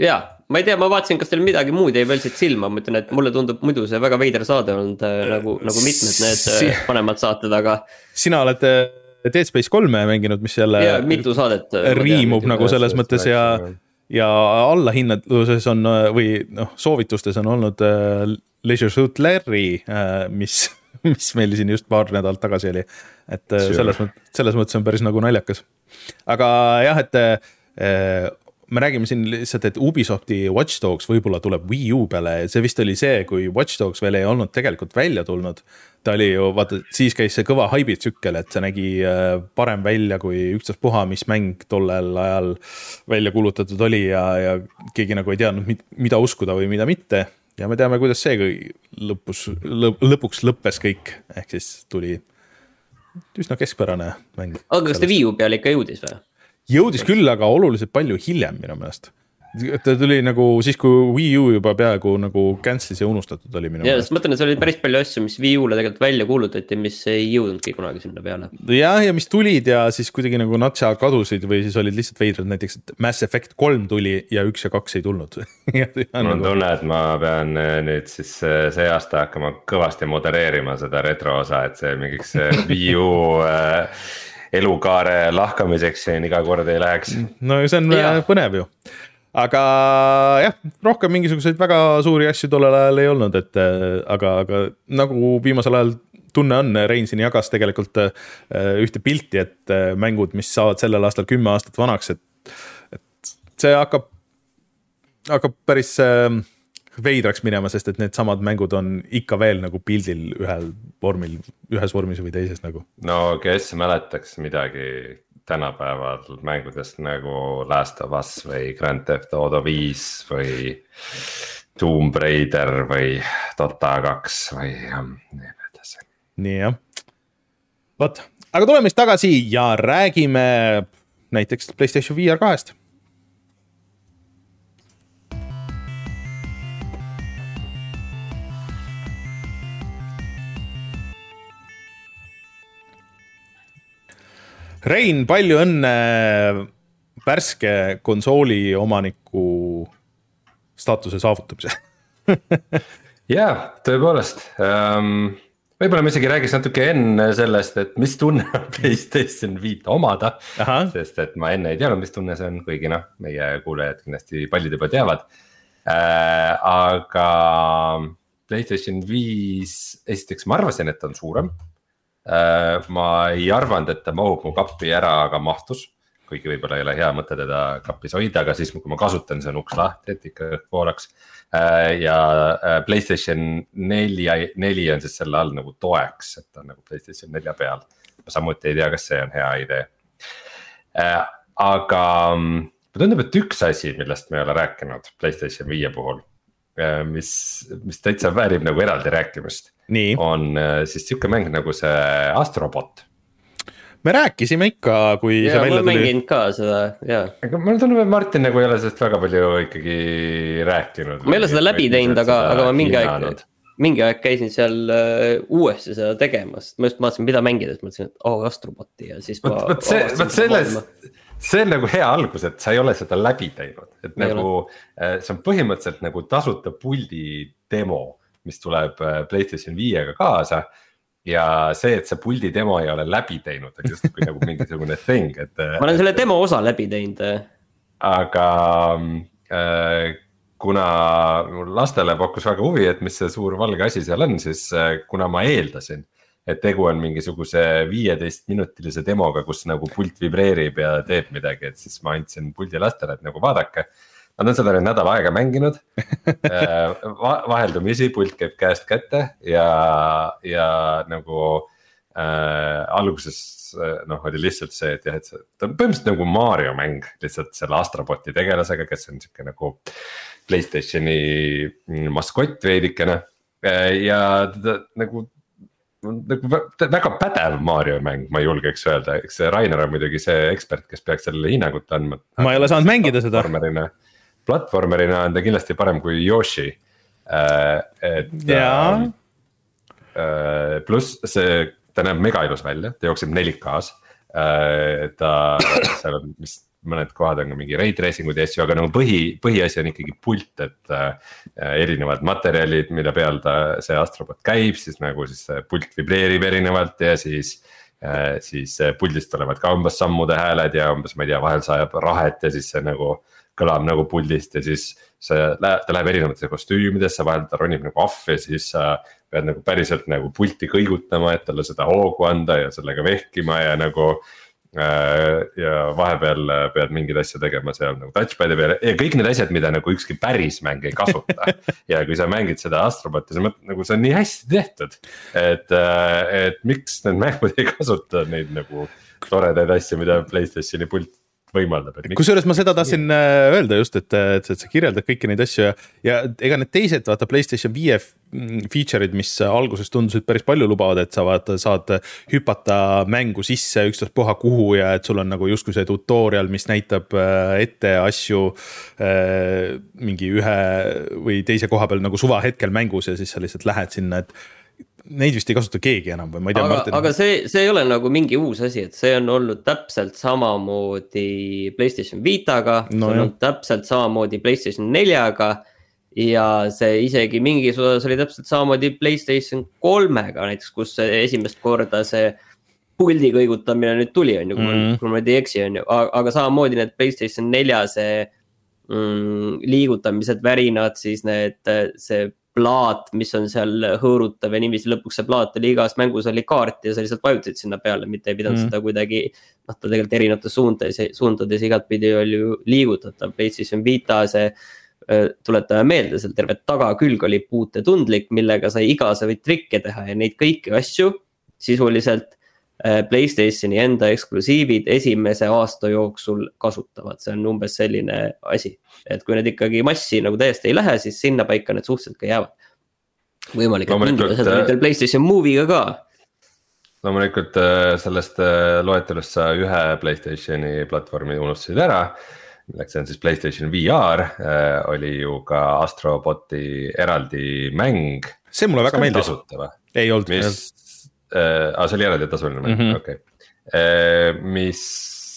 ja, ma ei tea, ma vaatasin, kas teil midagi muud jäi veel siit silma, ma ütlen, et mulle tundub muidu see väga veider saade olnud äh, nagu, nagu mitmed need si vanemad saated, aga. sina oled Dead Space kolme mänginud, mis jälle. mitu saadet. Äh, riimub nagu selles mõttes ja, ja allahinnaduses on või noh, soovitustes on olnud äh, Leisure Suit Larry äh,, mis, mis meil siin just paar nädalat tagasi oli. et äh, selles mõttes, selles mõttes on päris nagu naljakas. aga jah, et äh, me räägime siin lihtsalt, et Ubisofti Watch Dogs võib-olla tuleb Wii U peale, see vist oli see, kui Watch Dogs veel ei olnud tegelikult välja tulnud. ta oli ju, vaata, siis käis see kõva haibitsükkel, et see nägi äh, parem välja kui ükstaspuha, mis mäng tollel ajal välja kuulutatud oli ja, ja keegi nagu ei teadnud, mida uskuda või mida mitte. ja me teame, kuidas see lõpus lõp,, lõpuks lõppes kõik, ehk siis tuli üsna keskpärane mäng. aga kas ta Wii U peale ikka jõudis või? Jõudis küll, aga oluliselt palju hiljem minu meelest ta tuli nagu siis, kui Wii U juba peaaegu nagu cancel'is ja unustatud oli minu meelest. ja, sest ma mõtlen, et seal oli päris palju asju, mis Wii U-le tegelikult välja kuulutati, mis ei jõudnudki kunagi sinna peale. jah, ja mis tulid ja siis kuidagi nagu natsa kadusid või siis olid lihtsalt veidrad, näiteks Mass Effect kolm tuli ja üks ja kaks ei tulnud mul on nagu... tunne, et ma pean äh, nüüd siis äh, see aasta hakkama kõvasti modereerima seda retro osa, et see mingiks äh, Wii U elukaare lahkamiseks siin iga kord ei läheks. no see on ja. põnev ju aga jah, rohkem mingisuguseid väga suuri asju tollel ajal ei olnud, et aga, aga nagu viimasel ajal tunne on, Rein siin jagas tegelikult ühte pilti, et mängud, mis saavad sellel aastal kümme aastat vanaks, et, et see hakkab, hakkab päris veidraks minema, sest et needsamad mängud on ikka veel nagu pildil ühel vormil, ühes vormis või teises nagu. no kes mäletaks midagi tänapäeval mängudest nagu Last of Us või Grand Theft Auto viis või Tomb Raider või Dota kaks või nii edasi. nii jah, vot, aga tuleme siis tagasi ja räägime näiteks Playstation VR kahest Rein, palju õnne värske konsooli omaniku staatuse saavutamisel jaa, tõepoolest um võib-olla ma isegi räägiks natuke enne sellest, et mis tunne on Playstation viit omada. sest et ma enne ei teadnud, mis tunne see on, kuigi noh, meie kuulajad kindlasti paljud juba teavad äh,. aga Playstation viis, esiteks ma arvasin, et ta on suurem ma ei arvanud, et ta mahub mu kappi ära, aga mahtus. kuigi võib-olla ei ole hea mõte teda kapis hoida, aga siis, kui ma kasutan, see on uks lahti, et ikka voolaks. Äh, ja äh, Playstation nelja, neli on siis selle all nagu toeks, et ta on nagu Playstation nelja peal. samuti ei tea, kas see on hea idee. aga mm, mulle tundub, et üks asi, millest me ei ole rääkinud Playstation viie puhul mis, mis täitsa väärib nagu eraldi rääkimist on äh, siis sihuke mäng nagu see Astrobot me rääkisime ikka, kui ja, see välja tuli. mänginud ka seda ja. aga mulle tundub, et Martin nagu ei ole sellest väga palju ikkagi rääkinud. ma ei ole seda läbi teinud, aga, aga ma mingi aeg, mingi aeg käisin seal uh, uuesti seda tegemas, ma just vaatasin, mida mängida, siis mõtlesin, et oo oh, Astroboti ja siis. vot, vot see, vot sellest, see on nagu hea algus, et sa ei ole seda läbi teinud, et ei nagu ole. Äh, see on põhimõtteliselt nagu tasuta puldi demo mis tuleb äh, Playstation viiega kaasa. ja see, et see puldi demo ei ole läbi teinud, on justkui nagu mingisugune thing, et. Äh, ma olen selle demo osa läbi teinud. aga äh, kuna lastele pakkus väga huvi, et mis see suur valge asi seal on, siis äh, kuna ma eeldasin et tegu on mingisuguse viieteistminutilise demoga, kus nagu pult vibreerib ja teeb midagi, et siis ma andsin puldi lastele, et nagu vaadake Nad on seda nüüd nädal aega mänginud äh, vaheldumisi pult käib käest kätte ja, ja nagu äh, alguses äh, noh, oli lihtsalt see, et jah, et see, ta on põhimõtteliselt nagu Mario mäng lihtsalt selle Astroboti tegelasega, kes on sihuke nagu. Playstationi maskott veidikene äh, ja ta nagu nagu väga pädev Mario mäng, ma julgeks öelda, eks Rainer on muidugi see ekspert, kes peaks sellele hinnangut andma. ma ei ole saanud mängida seda platvormerina on ta kindlasti parem kui Yoshi äh,. et yeah.. Äh, pluss see, ta näeb mega ilus välja, ta jookseb 4K-s äh,. ta, seal on vist mõned kohad on ka mingi ray tracing ud ja asju, aga nagu põhi, põhiasi on ikkagi pult, et äh,. erinevad materjalid, mille peal ta, see astrobot käib, siis nagu siis pult vibreerib erinevalt ja siis äh,. siis puldist tulevad ka umbes sammude hääled ja umbes, ma ei tea, vahel sajab rahet ja siis see nagu kõlab nagu puldist ja siis see läheb, ta läheb erinevatesse kostüümidesse, vahel ta ronib nagu ahv ja siis sa pead nagu päriselt nagu pulti kõigutama, et talle seda hoogu anda ja sellega vehkima ja nagu ja vahepeal pead mingeid asju tegema seal nagu touchpad'i peal ja kõik need asjad, mida nagu ükski päris mäng ei kasuta ja kui sa mängid seda Astroboti, sa mõtled nagu see on nii hästi tehtud. et, et miks need mängud ei kasuta neid nagu toredaid asju, mida Playstationi pult võimaldab. kusjuures ma seda tahtsin äh, öelda just, et, et, et sa kirjeldad kõiki neid asju ja, ja ega need teised vaata Playstation viie feature'id, mis alguses tundusid päris palju lubavad, et sa vaata, saad hüpata mängu sisse ükstaspuha kuhu ja et sul on nagu justkui see tutorial, mis näitab äh, ette asju äh, mingi ühe või teise koha peal nagu suvahetkel mängus ja siis sa lihtsalt lähed sinna, et neid vist ei kasuta keegi enam või ma ei tea. aga, aga see, see ei ole nagu mingi uus asi, et see on olnud täpselt samamoodi Playstation Vitaga no,, see on olnud täpselt samamoodi Playstation neljaga. ja see isegi mingis osas oli täpselt samamoodi Playstation kolmega näiteks, kus esimest korda see puldi kõigutamine nüüd tuli, on ju, kui mm. ma nüüd ei eksi, on ju, aga samamoodi need Playstation nelja see mm, liigutamised, värinad, siis need, see plaat, mis on seal hõõrutav ja niiviisi lõpuks see plaat oli igas mängus oli kaart ja sa lihtsalt vajutasid sinna peale, mitte ei pidanud mm. seda kuidagi. noh, ta tegelikult erinevates suundades, suundades igatpidi oli ju liigutatav, PlayStation Vita see tuletame meelde, seal terve tagakülg oli puutetundlik, millega sai igasuguseid trikke teha ja neid kõiki asju sisuliselt Playstationi enda eksklusiivid esimese aasta jooksul kasutavad, see on umbes selline asi. et kui need ikkagi massi nagu täiesti ei lähe, siis sinnapaika need suhteliselt ka jäävad. võimalik, et mingid asjad olid veel Playstation Movie'ga ka. loomulikult äh, sellest äh, loetelust sa ühe Playstationi platvormi unustasid ära milleks on siis Playstation VR äh,, oli ju ka Astroboti eraldi mäng. see mulle väga meeldis. ei olnud. mis äh,, aa see oli eraldi tasuline mäng mm -hmm., okei okay. äh,. mis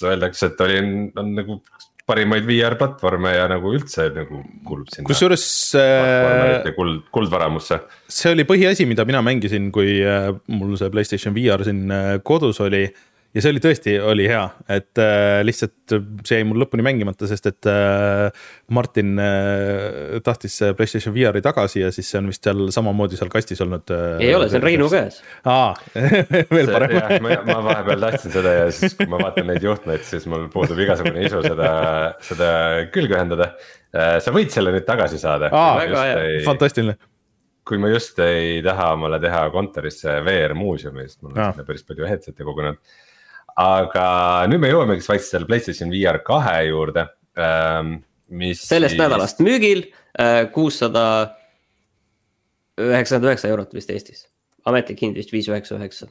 öeldakse, et oli, on nagu parimaid VR platvorme ja nagu üldse nagu kuulub sinna. kusjuures äh,. kuld, kuldvaramusse. see oli põhiasi, mida mina mängisin, kui äh, mul see Playstation VR siin äh, kodus oli äh, ja see oli tõesti, oli hea, et äh, lihtsalt see jäi mul lõpuni mängimata, sest et äh, Martin äh, tahtis Playstation VR-i tagasi ja siis see on vist seal samamoodi seal kastis olnud äh,. ei ole, see on Reinu käes. aa veel parem. Ma, ma vahepeal tahtsin seda ja siis, kui ma vaatan neid juhtmeid, siis mul puudub igasugune isu seda, seda külge ühendada äh,. sa võid selle nüüd tagasi saada. fantastiline kui ma just ei taha omale teha kontorisse VR muuseumi, sest mul on sinna päris palju headset'e kogunenud aga nüüd me jõuamegi vaikselt selle Playstation VR kahe juurde ähm,, mis. sellest siis... nädalast müügil äh, kuussada üheksakümmend üheksa eurot vist Eestis, ametlik hind vist viis üheksa üheksa.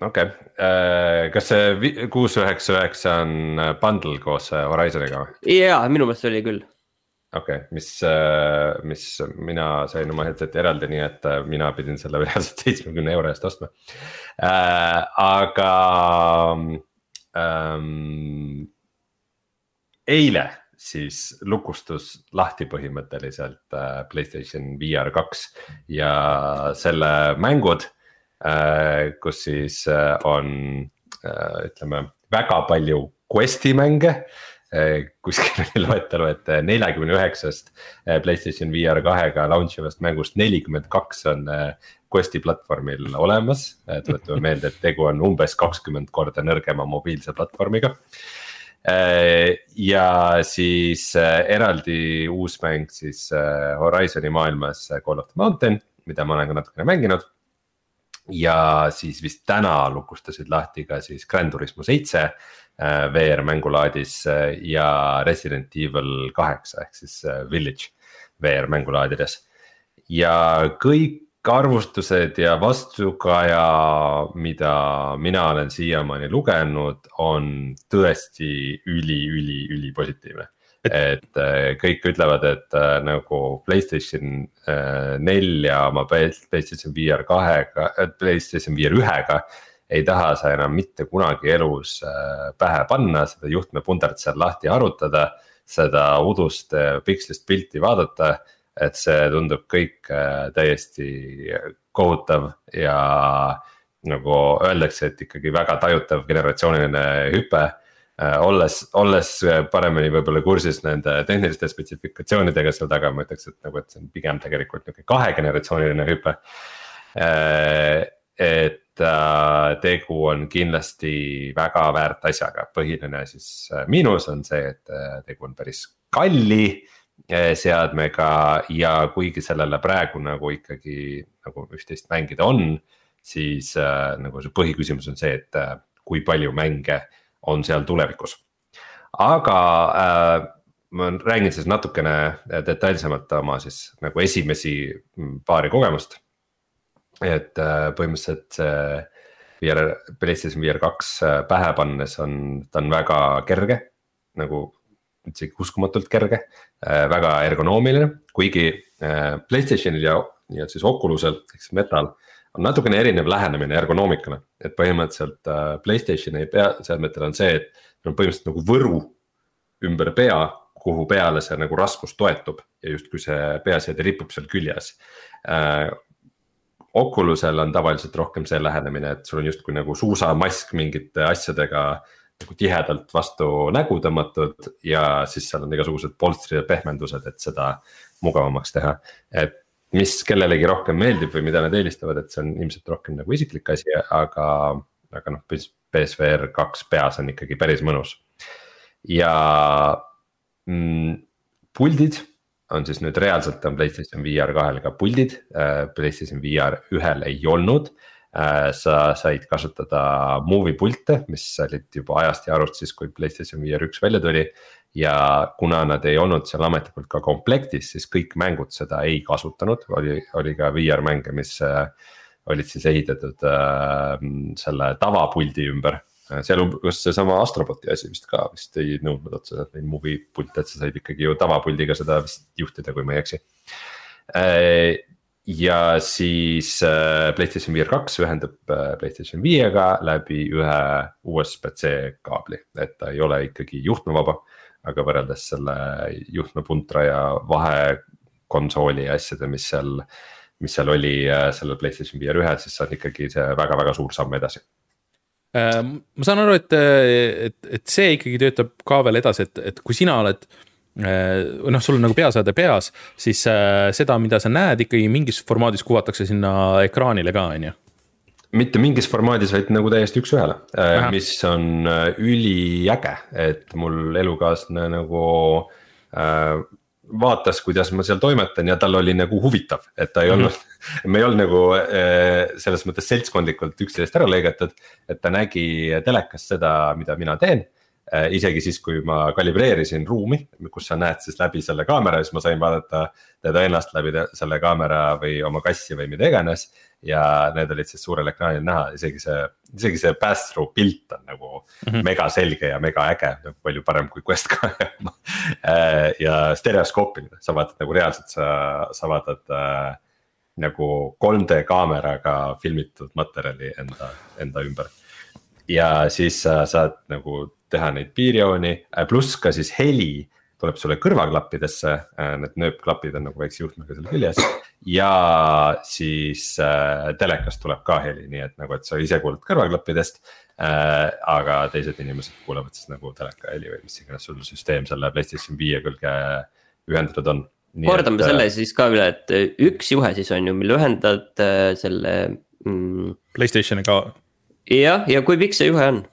okei okay., äh, kas see kuus üheksa üheksa on äh, bundle koos Horizoniga või? jaa, minu meelest oli küll okei okay,, mis, äh, mis mina sain oma headset'i eraldi, nii et äh, mina pidin selle reaalselt seitsmekümne euro eest ostma äh,. aga ähm,. eile siis lukustus lahti põhimõtteliselt äh, Playstation VR kaks ja selle mängud äh,, kus siis äh, on äh, ütleme väga palju quest'i mänge äh, kuskil oli loetelu, et eh, neljakümne üheksast eh, Playstation VR kahega launch ivast mängust nelikümmend kaks on Questi platvormil olemas. tuletame meelde, et tegu on umbes kakskümmend korda nõrgema mobiilse platvormiga. ja siis eraldi uus mäng siis Horizon'i maailmas Call of the Mountain, mida ma olen ka natukene mänginud ja siis vist täna lukustasid lahti ka siis Grand Turismo seitse Äh, VR mängulaadis äh, ja Resident Evil kaheksa ehk siis äh, Village VR mängulaadides. ja kõik arvustused ja vastukaja, mida mina olen siiamaani lugenud, on tõesti üli, üli, ülipositiivne. et kõik ütlevad, et nagu Playstation nelja oma Playstation VR kahega, Playstation VR ühega ei taha sa enam mitte kunagi elus äh, pähe panna, seda juhtmepundart seal lahti arutada. seda udust äh, pikslist pilti vaadata, et see tundub kõik äh, täiesti kohutav ja nagu öeldakse, et ikkagi väga tajutav generatsiooniline hüpe olles, olles paremini võib-olla kursis nende tehniliste spetsifikatsioonidega seal taga, ma ütleks, et nagu, et see on pigem tegelikult nihuke kahegeneratsiooniline hüpe et äh, tegu on kindlasti väga väärt asjaga, põhiline siis äh, miinus on see, et äh, tegu on päris kalli äh, seadmega ja kuigi sellele praegu nagu ikkagi nagu üht-teist mängida on. siis äh, nagu see põhiküsimus on see, et äh, kui palju mänge on seal tulevikus. aga äh, ma räägin siis natukene detailsemalt oma siis nagu esimesi paari kogemust et äh, põhimõtteliselt see VR, PlayStation VR kaks äh, pähe pannes on, ta on väga kerge. nagu isegi uskumatult kerge, äh, väga ergonoomiline, kuigi Playstationil ja, ja siis Oculusel ehk siis Metal on natukene erinev lähenemine ergonoomikale, et põhimõtteliselt Playstationi pea, seadmetel on see, et neil on põhimõtteliselt nagu võru ümber pea, kuhu peale see nagu raskus toetub ja justkui see peaseade ripub seal küljes. Oculusel on tavaliselt rohkem see lähenemine, et sul on justkui nagu suusamask mingite asjadega nagu tihedalt vastu nägu tõmmatud ja siis seal on igasugused polstrid ja pehmendused, et seda mugavamaks teha. et mis kellelegi rohkem meeldib või mida nad eelistavad, et see on ilmselt rohkem nagu isiklik asi, aga, aga noh, PSVR kaks peas on ikkagi päris mõnus. ja mm, puldid on siis nüüd reaalselt on Playstation VR kahel ka puldid, äh, Playstation VR ühel ei olnud. Äh, sa said kasutada movie pilte, mis olid juba ajast ja arust siis, kui Playstation VR üks välja tuli. ja kuna nad ei olnud seal ametlikult ka komplektis, siis kõik mängud seda ei kasutanud, oli, oli ka VR mänge, mis äh, olid siis ehitatud selle tavapuldi ümber Äh, sealhulgas seesama Astroboti asi vist ka vist ei nõudnud otseselt neid movie pilte, et sa said ikkagi ju tavapuldiga seda vist juhtida, kui ma ei eksi. Äh, ja siis äh, PlayStation VR kaks ühendab PlayStation viiega läbi ühe USB-C kaabli, et ta ei ole ikkagi juhtmevaba. aga võrreldes selle juhtmepuntra ja vahekonsooli asjade, mis seal, mis seal oli sellel PlayStation VR ühel, siis see on ikkagi see väga-väga suur samm edasi ma saan aru, et, et, et see ikkagi töötab ka veel edasi, et, et kui sina oled äh, noh, sul on nagu peaseade peas, siis äh, seda, mida sa näed, ikkagi mingis formaadis kuvatakse sinna ekraanile ka, on ju? Mitte mingis formaadis, vaid nagu täiesti üks-ühele, mis on üliäge, et mul elukaaslane nagu äh, vaatas, kuidas ma seal toimetan ja tal oli nagu huvitav, et ta ei mm -hmm. olnud, me ei olnud nagu äh, selles mõttes seltskondlikult üksteisest ära lõigatud. et ta nägi telekast seda, mida mina teen äh,. isegi siis, kui ma kalibreerisin ruumi, kus sa näed siis läbi selle kaamera, siis ma sain vaadata teda ennast läbi selle kaamera või oma kassi või mida iganes ja need olid siis suurel ekraanil näha, isegi see, isegi see pass-through pilt on nagu mm -hmm. mega selge ja mega äge, palju parem kui Quest kahe äh, ja stereoskoopiline, sa vaatad nagu reaalselt, sa, sa vaatad äh, nagu 3D kaameraga filmitud materjali enda, enda ümber. ja siis sa saad nagu teha neid piirjooni, äh, pluss ka siis heli tuleb sulle kõrvaklappidesse, äh, need nööpklapid on nagu väikse juhtmega seal küljes. ja siis äh, telekast tuleb ka heli, nii et nagu, et sa ise kuulad kõrvaklappidest äh,. aga teised inimesed kuulevad siis nagu teleka heli või mis iganes sul süsteem selle PlayStation viie külge ühendatud on. kordame et, selle siis ka üle, et üks juhe siis on ju, mille ühendad äh, selle mm.... Playstationiga. jah, ja kui pikk see juhe on?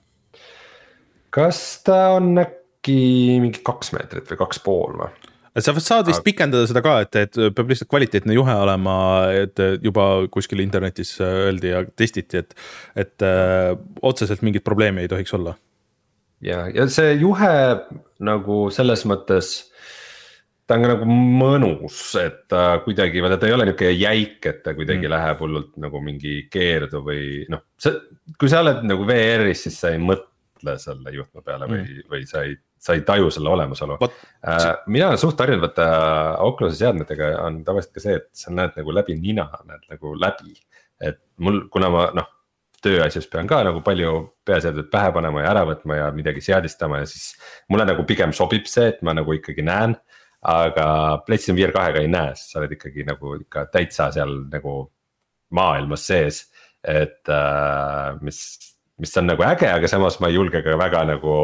kas ta on äkki äkki mingi kaks meetrit või kaks pool või? sa saad vist pikendada seda ka, et, et peab lihtsalt kvaliteetne juhe olema, et juba kuskil internetis öeldi ja testiti, et, et öö, äh, otseselt mingit probleemi ei tohiks olla. ja, ja see juhe nagu selles mõttes ta on ka nagu mõnus, et ta kuidagi, vaata ta ei ole nihuke jäik, et ta kuidagi mm. läheb hullult nagu mingi keerdu või noh, see. kui sa oled nagu VR-is, siis sa ei mõtle selle juhtme peale või mm., või sa ei sa ei taju selle olemasolu. Äh, mina olen suht harjunud vaata Oculus'i seadmetega on tavaliselt ka see, et sa näed nagu läbi nina, näed nagu läbi. et mul, kuna ma noh, tööasjus pean ka nagu palju peaseadeid pähe panema ja ära võtma ja midagi seadistama ja siis. mulle nagu pigem sobib see, et ma nagu ikkagi näen, aga PlayStation VR kahega ei näe, sest sa oled ikkagi nagu ikka täitsa seal nagu maailmas sees. et äh, mis, mis on nagu äge, aga samas ma ei julge ka väga nagu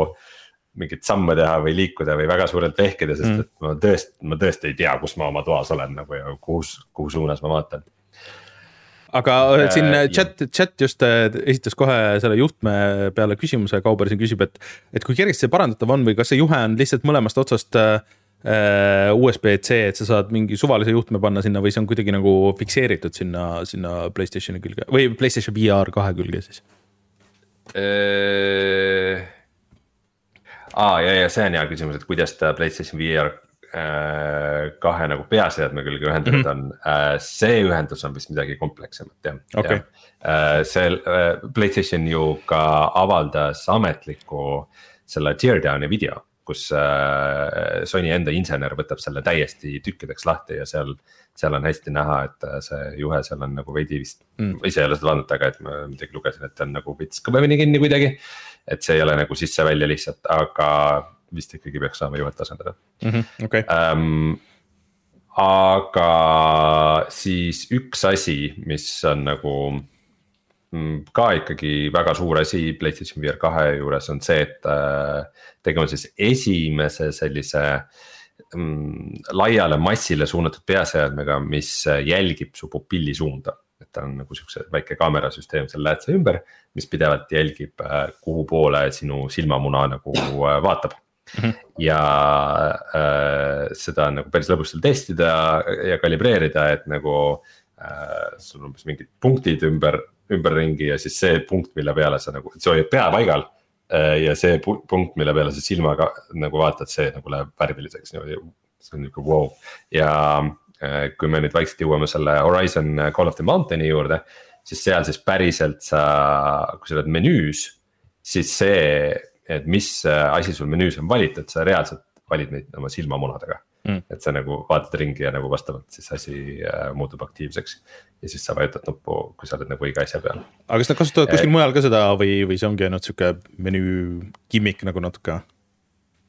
mingit samme teha või liikuda või väga suurelt vehkida, sest mm. et ma tõesti, ma tõesti ei tea, kus ma oma toas olen nagu ja kuhu, kuhu suunas ma vaatan. aga äh, siin äh, chat, chat just äh, esitas kohe selle juhtme peale küsimuse, Kauber siin küsib, et, et kui kergesti see parandatav on või kas see juhe on lihtsalt mõlemast otsast äh, USB-C, et sa saad mingi suvalise juhtme panna sinna või see on kuidagi nagu fikseeritud sinna, sinna Playstationi külge või Playstation VR kahe külge siis äh,? Aa ah, ja, ja see on hea küsimus, et kuidas ta Playstation VR Äh, kahe nagu peaseadme külge ühendatud mm -hmm. on, äh, see ühendus on vist midagi komplekssemat jah. Okay.. Äh, see Playstation ju ka avaldas ametliku selle teardown'i video, kus Sony enda insener võtab selle täiesti tükkideks lahti ja seal. seal on hästi näha, et see juhe seal on nagu veidi vist mm., ise ei ole seda vaadanud, aga et ma midagi lugesin, et ta on nagu veits kõvemini kinni kuidagi. et see ei ole nagu sisse-välja lihtsalt, aga vist ikkagi peaks saama juhet asendada mm. -hmm, okay. ähm, aga siis üks asi, mis on nagu ka ikkagi väga suur asi PlayStation VR kahe juures on see, et äh, tegema siis esimese sellise mm, laiale massile suunatud peaseadmega, mis jälgib su pupilli suunda. et ta on nagu siukse väike kaamerasüsteem seal läätse ümber, mis pidevalt jälgib, äh, kuhu poole sinu silmamuna nagu äh, vaatab Mm -hmm. ja äh, seda on nagu päris lõbus seal testida ja kalibreerida, et nagu äh, sul on umbes mingid punktid ümber, ümberringi ja siis see punkt, mille peale sa nagu, see hoiab pea paigal äh,. ja see punkt, mille peale sa silmaga nagu vaatad, see nagu läheb värviliseks niimoodi, see on nihuke vau wow. ja äh, kui me nüüd vaikselt jõuame selle Horizon Call of the Mountain'i juurde, siis seal siis päriselt sa, kui sa oled menüüs, siis see et mis äh, asi sul menüüs on valitud, sa reaalselt valid neid oma silmamunadega mm.. et sa nagu vaatad ringi ja nagu vastavalt siis asi äh, muutub aktiivseks. ja siis sa vajutad nuppu, kui sa oled nagu õige asja peal. aga kas nad kasutavad kuskil mujal ka seda või, või see ongi ainult sihuke menüü gimmick nagu natuke?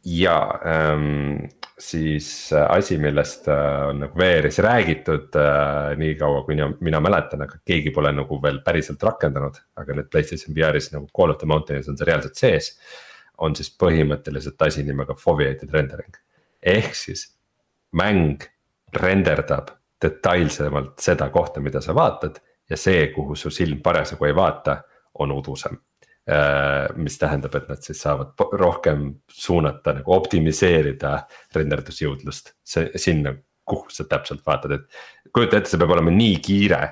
ja ähm, siis äh, asi, millest äh, on nagu VR-is räägitud äh, nii kaua, kui mina, mina mäletan, aga keegi pole nagu veel päriselt rakendanud. aga nüüd PlayStation VR-is nagu Call of the Mountain'is on see reaalselt sees on siis põhimõtteliselt asi nimega foveated rendering. ehk siis mäng renderdab detailsemalt seda kohta, mida sa vaatad ja see, kuhu su silm parasjagu ei vaata, on udusem. Äh, mis tähendab, et nad siis saavad rohkem suunata nagu optimiseerida renderdusjõudlust sinna, kuhu sa täpselt vaatad, et kujuta ette, see peab olema nii kiire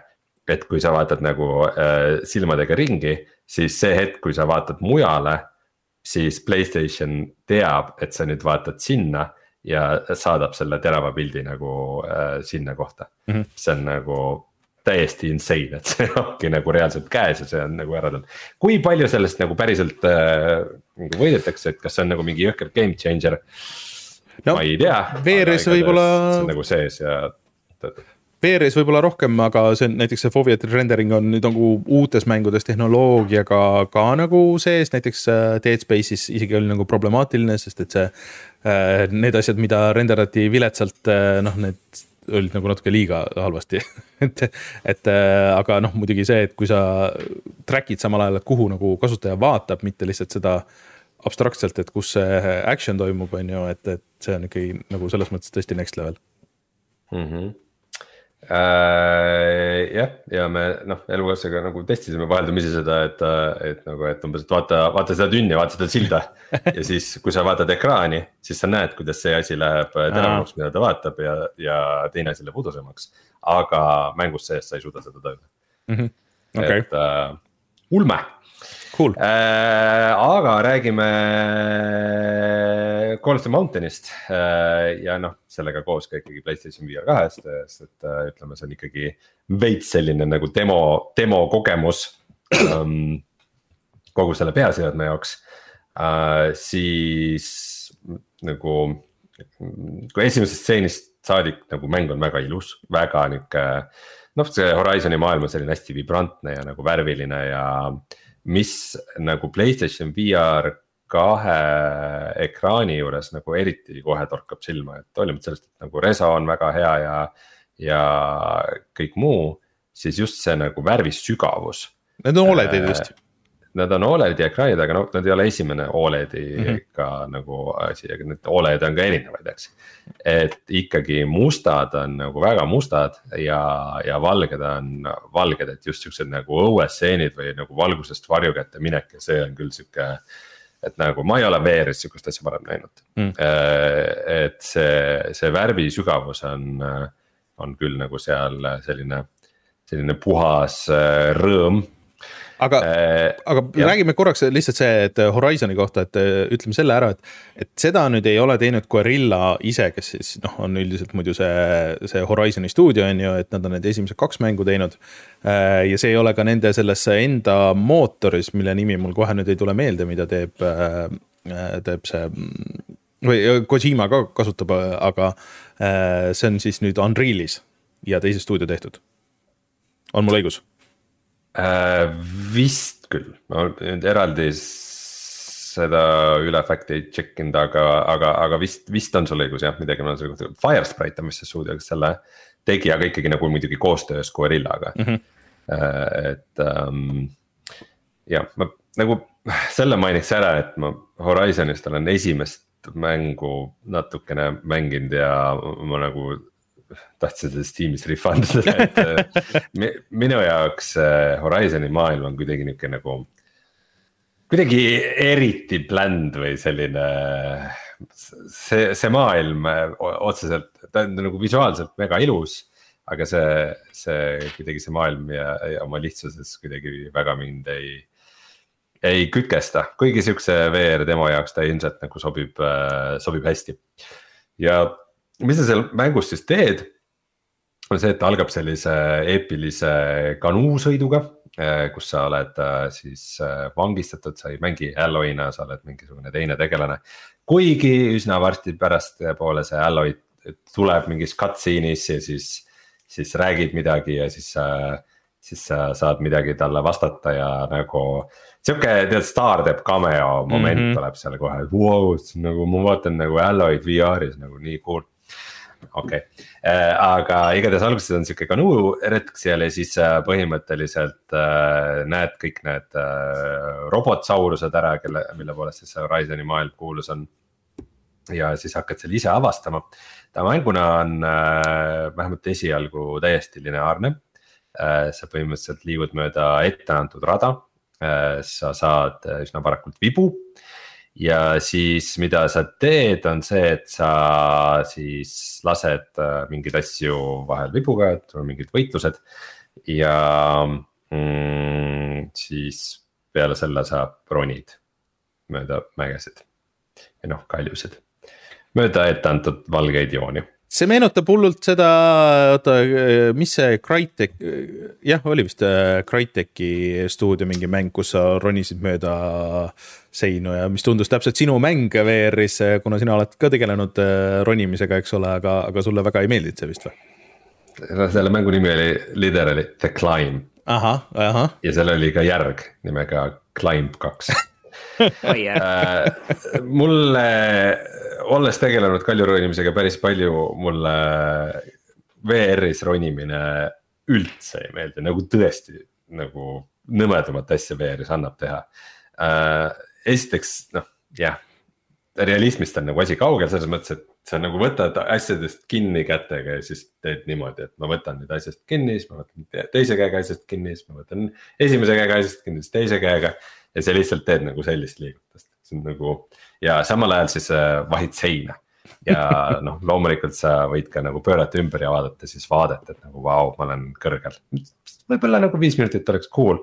et kui sa vaatad nagu äh, silmadega ringi, siis see hetk, kui sa vaatad mujale siis Playstation teab, et sa nüüd vaatad sinna ja saadab selle terava pildi nagu äh, sinna kohta mm. -hmm. see on nagu täiesti insane, et see ongi nagu reaalselt käes ja see on nagu ära tulnud. kui palju sellest nagu päriselt äh, nagu võidetakse, et kas see on nagu mingi jõhker game changer no,? ma ei tea. VR-is võib-olla. nagu sees ja töötab VR-is võib-olla rohkem, aga see on näiteks see foveated rendering on nüüd nagu uutes mängudes tehnoloogiaga ka nagu sees, näiteks äh, Dead Space'is isegi oli nagu problemaatiline, sest et see. Äh, need asjad, mida renderdati viletsalt, äh, noh, need olid nagu natuke liiga halvasti et, et aga noh, muidugi see, et kui sa track'id samal ajal, et kuhu nagu kasutaja vaatab, mitte lihtsalt seda abstraktselt, et kus see action toimub, on ju, et, et see on ikkagi nagu selles mõttes tõesti next level mm. -hmm äh,. jah, ja me noh, elukaaslasega nagu testisime vaheldumisi seda, et, et nagu, et umbes, et vaata, vaata seda tünni, vaata seda silda. ja siis, kui sa vaatad ekraani, siis sa näed, kuidas see asi läheb teravamaks, mida ta vaatab ja, ja teine asi läheb udusemaks. aga mängus sees sa ei suuda seda tajuda mm. -hmm. Okay. et äh, ulme cool. Äh,. aga räägime Call of the Mountain'ist äh, ja noh, sellega koos ka ikkagi Playstation VR kahest, sest et äh, ütleme, see on ikkagi veits selline nagu demo, demo kogemus ähm, kogu selle peaseadme jaoks siis nagu, kui esimesest stseenist saadik nagu mäng on väga ilus, väga nihuke. noh, see Horizon'i maailm on selline hästi vibrantne ja nagu värviline ja äh, mis nagu Playstation VR kahe ekraani juures nagu eriti kohe torkab silma, et hoolimata sellest, et nagu reso on väga hea ja. ja kõik muu, siis just see nagu värvisügavus. Need on Oledid vist. Nad on Oledi ekraanid, aga noh, nad ei ole esimene Oledi mm -hmm. ka nagu asi, aga need Oled on ka erinevaid, eks. et ikkagi mustad on nagu väga mustad ja, ja valged on valged, et just siuksed nagu õuestseenid või nagu valgusest varju kätte minek ja see on küll sihuke et nagu ma ei ole VR-is sihukest asja varem näinud mm.. et see, see värvi sügavus on, on küll nagu seal selline, selline puhas äh, rõõm aga äh,, aga jah. räägime korraks lihtsalt see, et Horizon'i kohta, et ütleme selle ära, et. et seda nüüd ei ole teinud Guerilla ise, kes siis noh, on üldiselt muidu see, see Horizon'i stuudio on ju, et nad on need esimesed kaks mängu teinud äh,. ja see ei ole ka nende selles enda mootoris, mille nimi mul kohe nüüd ei tule meelde, mida teeb äh,, teeb see või Kojima ka kasutab, aga äh, see on siis nüüd Unreal'is ja teise stuudio tehtud. on mul õigus? Äh,? vist küll, ma nüüd eraldi seda üle fact'i ei check inud, aga, aga, aga vist, vist on sul õigus jah, midagi on selle kohta, Firesprite on vist see stuudio, kes selle tegi, aga ikkagi nagu muidugi koostöös Guerillaga mm. -hmm. et ähm, jah, ma nagu selle mainiks ära, et ma Horizonist olen esimest mängu natukene mänginud ja ma nagu tahtsin sellest tiimist refund ida, et äh, minu jaoks äh, Horizon'i maailm on kuidagi nihuke nagu. kuidagi eriti bland või selline, see, see maailm äh, otseselt, ta on nagu visuaalselt väga ilus. aga see, see kuidagi see maailm ja, ja oma lihtsuses kuidagi väga mind ei ei kütkesta, kuigi siukse VR demo jaoks ta ilmselt nagu sobib, sobib hästi. ja mis sa seal mängus siis teed? on see, et ta algab sellise eepilise kanuusõiduga, eh, kus sa oled eh, siis eh, vangistatud, sa ei mängi Alloy'na, sa oled mingisugune teine tegelane. kuigi üsna varsti pärastpoole see Alloy tuleb mingis cutscene'is ja siis, siis räägib midagi ja siis siis sa saad midagi talle vastata ja nagu sihuke tead, staar teeb cameo moment mm -hmm. tuleb seal kohe, et vau nagu ma vaatan nagu Alloy'd VR-is nagu nii cool okei okay., äh, aga igatahes alguses on sihuke kanuuretk seal ja siis äh, põhimõtteliselt äh, näed kõik need robotsaurused ära, kelle, mille poolest siis Horizon'i maailm kuulus on. ja siis hakkad seal ise avastama, ta mänguna on vähemalt esialgu täiesti lineaarne. sa põhimõtteliselt liigud mööda etteantud rada, sa saad üsna varakult vibu ja siis, mida sa teed, on see, et sa siis lased äh, mingeid asju vahel vibuga, et sul on mingid võitlused. ja mm, siis peale selle sa ronid mööda mägesid. Ja noh, kaljusid, mööda etteantud valgeid jooni see meenutab hullult seda, oota, mis see Crytek, jah, oli vist äh, Crytek'i stuudio mingi mäng, kus sa ronisid mööda seinu ja mis tundus täpselt sinu mäng VR-is, kuna sina oled ka tegelenud äh, ronimisega, eks ole, aga, aga sulle väga ei meeldinud see vist või? selle mängu nimi oli literally The Climb. ahah, ahah. ja seal oli ka järg nimega Climb kaks äh, mulle olles tegelenud kaljuronimisega päris palju, mulle VR-is ronimine üldse ei meeldi, nagu tõesti nagu nõmedamat asja VR-is annab teha äh,. esiteks noh, jah, realismist on nagu asi kaugel selles mõttes, et sa nagu võtad asjadest kinni kätega ja siis teed niimoodi, et ma võtan nüüd asjast kinni, siis ma võtan teise käega asjast kinni, siis ma võtan esimese käega asjast kinni, siis teise käega. ja sa lihtsalt teed nagu sellist liigutust, see on nagu ja samal ajal siis äh, vahid seina. ja noh, loomulikult sa võid ka nagu pöörata ümber ja vaadata siis vaadet, et nagu vau, ma olen kõrgel. võib-olla nagu viis minutit oleks cool.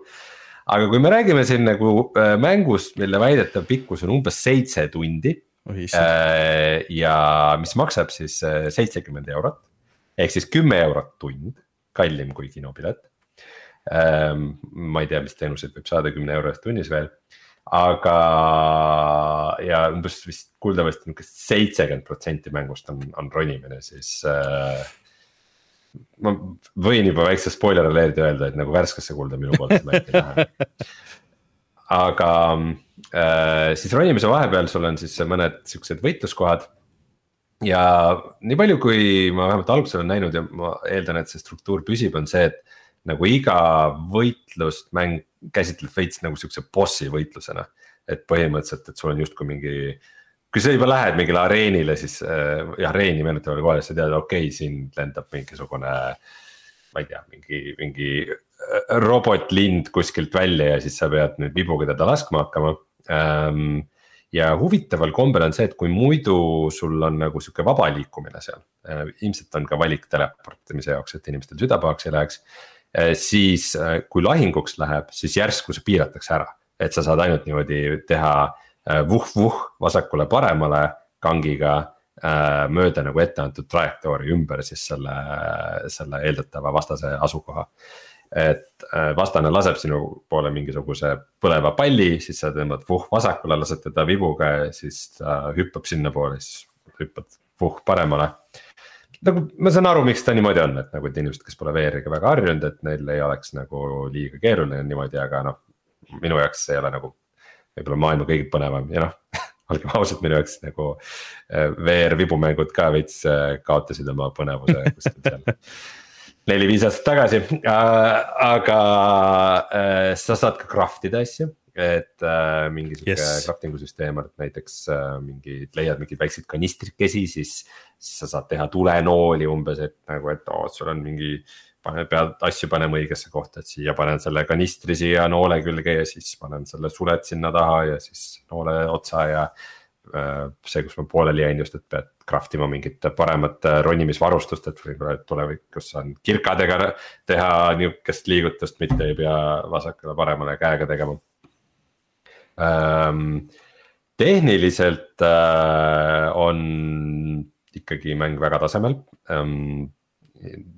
aga kui me räägime siin nagu äh, mängust, mille väidetav pikkus on umbes seitse tundi. Äh, ja mis maksab siis seitsekümmend eurot ehk siis kümme eurot tund, kallim kui kinopilet. ma ei tea, mis teenuseid võib saada kümne euro eest tunnis veel aga, ja umbes vist kuuldavasti niukest seitsekümmend protsenti mängust on, on ronimine, siis äh,. ma võin juba väikse spoiler alert'i öelda, et nagu värskesse kulda minu poolt seda ei lähe. aga äh, siis ronimise vahepeal sul on siis mõned siuksed võitluskohad ja nii palju, kui ma vähemalt alguses olen näinud ja ma eeldan, et see struktuur püsib, on see, et nagu iga võitlust mäng käsitleb veits nagu siukse bossi võitlusena. et põhimõtteliselt, et sul on justkui mingi, kui sa juba lähed mingile areenile, siis äh, areeni meenutavale kohale, sa tead, okei okay,, siin lendab mingisugune. ma ei tea, mingi, mingi äh, robotlind kuskilt välja ja siis sa pead nüüd vibuga teda laskma hakkama ähm, ja huvitaval kombel on see, et kui muidu sul on nagu sihuke vaba liikumine seal äh,, ilmselt on ka valik teleportimise jaoks, et inimestel süda pahaks ei läheks äh,. Siis äh, kui lahinguks läheb, siis järsku see piiratakse ära, et sa saad ainult niimoodi teha äh, vuh-vuh vasakule-paremale kangiga mööda nagu etteantud trajektoori ümber siis selle, selle eeldatava vastase asukoha et vastane laseb sinu poole mingisuguse põleva palli, siis sa tõmbad vuh vasakule, lased teda vibuga ja siis ta hüppab sinnapoole, siis hüppad vuh paremale. Nagu ma saan aru, miks ta niimoodi on, et nagu, et inimesed, kes pole VR-iga väga harjunud, et neil ei oleks nagu liiga keeruline niimoodi, aga noh. minu jaoks see ei ole nagu võib-olla maailma kõige põnevam ja noh olgem ausad, minu jaoks nagu äh, VR vibumängud ka veits äh, kaotasid oma põnevuse kuskil seal neli-viis aastat tagasi äh,, aga sa saad ka craft ida asju. Et äh, mingi sihuke yes. crafting'u süsteem et näiteks äh, mingid, leiad mingeid väikseid kanistrikesi, siis. siis sa saad teha tulenooli umbes, et nagu, et oo, sul on mingi. pane, pead asju panema õigesse kohta, et siia panen selle kanistri siia noole külge ja siis panen selle sulet sinna taha ja siis noole otsa ja Äh, see, kus ma pooleli jäin just, et pead craft ima mingit paremat äh, ronimisvarustust, et võib-olla tulevikus saan kirkadega teha nihukest liigutust, mitte ei pea vasakule-paremale käega tegema. Tehniliselt äh, on ikkagi mäng väga tasemel ähm,.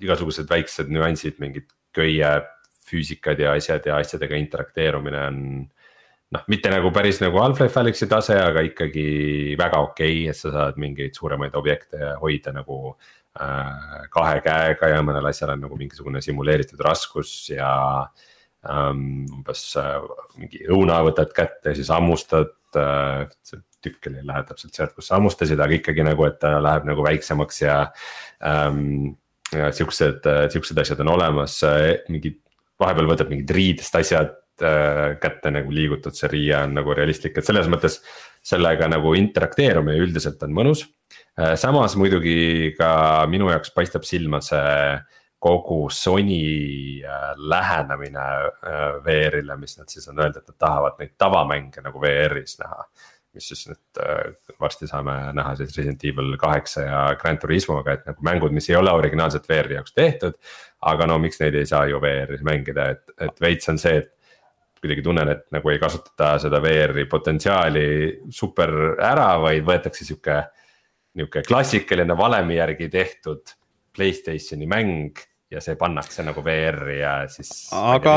igasugused väiksed nüansid, mingid köie füüsikad ja asjad ja asjadega interakteerumine on noh, mitte nagu päris nagu Half-Life Alyxi tase, aga ikkagi väga okei okay,, et sa saad mingeid suuremaid objekte hoida nagu äh, kahe käega ja mõnel asjal on nagu mingisugune simuleeritud raskus ja ähm, umbes äh, mingi õuna võtad kätte siis hammustad äh,. tükk ei lähe täpselt sealt, kus sa hammustasid, aga ikkagi nagu, et ta läheb nagu väiksemaks ja ähm,. ja siuksed, siuksed asjad on olemas, mingid vahepeal võtad mingid riidest asjad Äh, kätte nagu liigutud, see riie on nagu realistlik, et selles mõttes sellega nagu interakteerumine üldiselt on mõnus. Äh, samas muidugi ka minu jaoks paistab silma see kogu Sony äh, lähenemine VR-ile, mis nad siis on öelnud, et nad tahavad neid tavamänge nagu VR-is näha mis siis nüüd varsti saame näha siis Resident Evil kaheksa ja Grand Turismoga, et nagu mängud, mis ei ole originaalselt VR-i jaoks tehtud. aga no miks neid ei saa ju VR-is mängida, et, et veits on see, et kuidagi tunnen, et nagu ei kasutata seda VR-i potentsiaali super ära, vaid võetakse sihuke. nihuke klassikaline valemi järgi tehtud Playstationi mäng ja see pannakse nagu VR-i ja siis. aga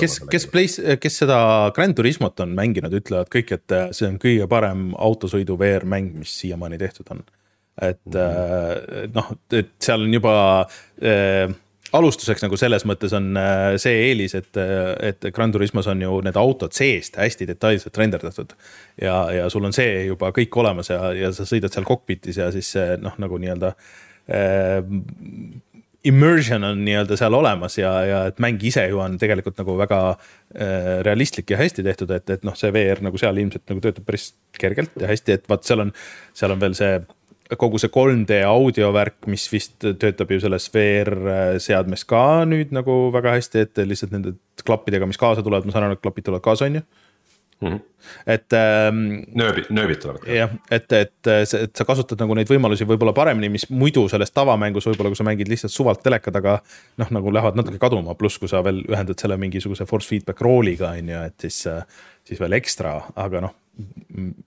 kes, kes Play, kes seda Grand Turismot on mänginud, ütlevad kõik, et see on kõige parem autosõidu VR mäng, mis siiamaani tehtud on. et mm -hmm. noh, et seal on juba äh, alustuseks nagu selles mõttes on äh, see eelis, et, äh, et Gran Turismos on ju need autod seest hästi detailselt renderdatud. ja, ja sul on see juba kõik olemas ja, ja sa sõidad seal cockpit'is ja siis noh, nagu nii-öelda äh,. Immersion on nii-öelda seal olemas ja, ja et mäng ise ju on tegelikult nagu väga äh, realistlik ja hästi tehtud, et, et noh, see VR nagu seal ilmselt nagu töötab päris kergelt ja hästi, et vaat seal on, seal on veel see kogu see 3D audiovärk, mis vist töötab ju selles VR seadmes ka nüüd nagu väga hästi, et lihtsalt nende klappidega, mis kaasa tulevad, ma saan aru, et klapid tulevad kaasa, on ju mm. -hmm. et ähm,. nööbid, nööbid tulevad. jah, et, et, et sa kasutad nagu neid võimalusi võib-olla paremini, mis muidu selles tavamängus võib-olla, kui sa mängid lihtsalt suvalt teleka taga. noh, nagu lähevad natuke kaduma, pluss kui sa veel ühendad selle mingisuguse force feedback roll'iga on ju, et siis, siis veel ekstra, aga noh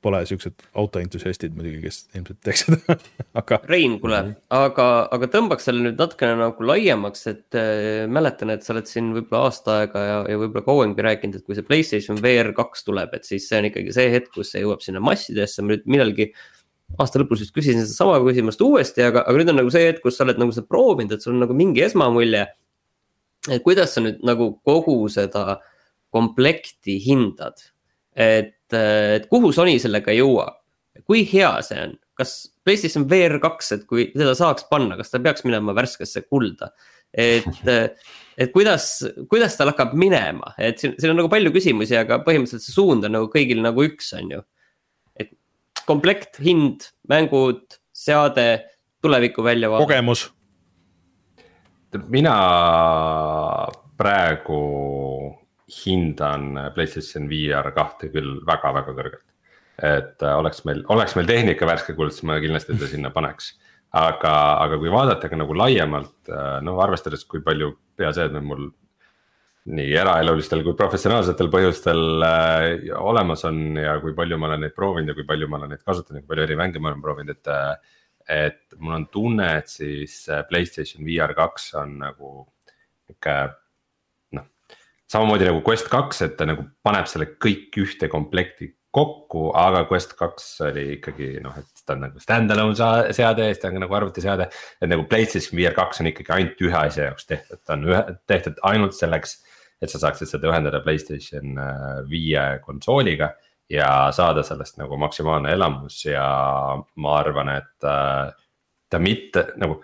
pole siuksed autoentusiastid muidugi, kes ilmselt teeks seda aga. Rein, kuule, aga, aga tõmbaks selle nüüd natukene nagu laiemaks, et äh, mäletan, et sa oled siin võib-olla aasta aega ja, ja võib-olla kauemgi rääkinud, et kui see Playstation VR kaks tuleb, et siis see on ikkagi see hetk, kus see jõuab sinna massidesse, ma nüüd millalgi aasta lõpus just küsisin sedasama küsimust uuesti, aga, aga nüüd on nagu see hetk, kus sa oled nagu seda proovinud, et sul on nagu mingi esmamulje. et kuidas sa nüüd nagu kogu seda komplekti hindad, et et, et kuhu Sony sellega jõuab, kui hea see on, kas PlayStation VR kaks, et kui seda saaks panna, kas ta peaks minema värskesse kulda? et, et kuidas, kuidas tal hakkab minema, et siin, siin on nagu palju küsimusi, aga põhimõtteliselt see suund on nagu kõigil nagu üks, on ju. et komplekt, hind, mängud, seade, tuleviku väljavaade. kogemus. mina praegu hindan PlayStation VR kahte küll väga-väga kõrgelt. et äh, oleks meil, oleks meil tehnika värske kuld, siis ma kindlasti ta sinna paneks. aga, aga kui vaadata ka nagu laiemalt, äh, no arvestades, kui palju peaseadmeid mul nii eraelulistel kui professionaalsetel põhjustel äh, olemas on ja kui palju ma olen neid proovinud ja kui palju ma olen neid kasutanud kui palju eri mänge ma olen proovinud, et äh,. et mul on tunne, et siis äh, Playstation VR kaks on nagu nihuke noh. Samamoodi nagu Quest kaks, et ta nagu paneb selle kõik ühte komplekti kokku, aga Quest kaks oli ikkagi noh, et ta on nagu stand-alone seade ja siis ta on nagu arvutiseade. et nagu PlayStation VR kaks on ikkagi ainult ühe asja jaoks tehtud, ta on ühe, tehtud ainult selleks et sa saaksid seda ühendada Playstation äh, viie konsooliga ja saada sellest nagu maksimaalne elamus ja ma arvan, et äh, ta mitte nagu,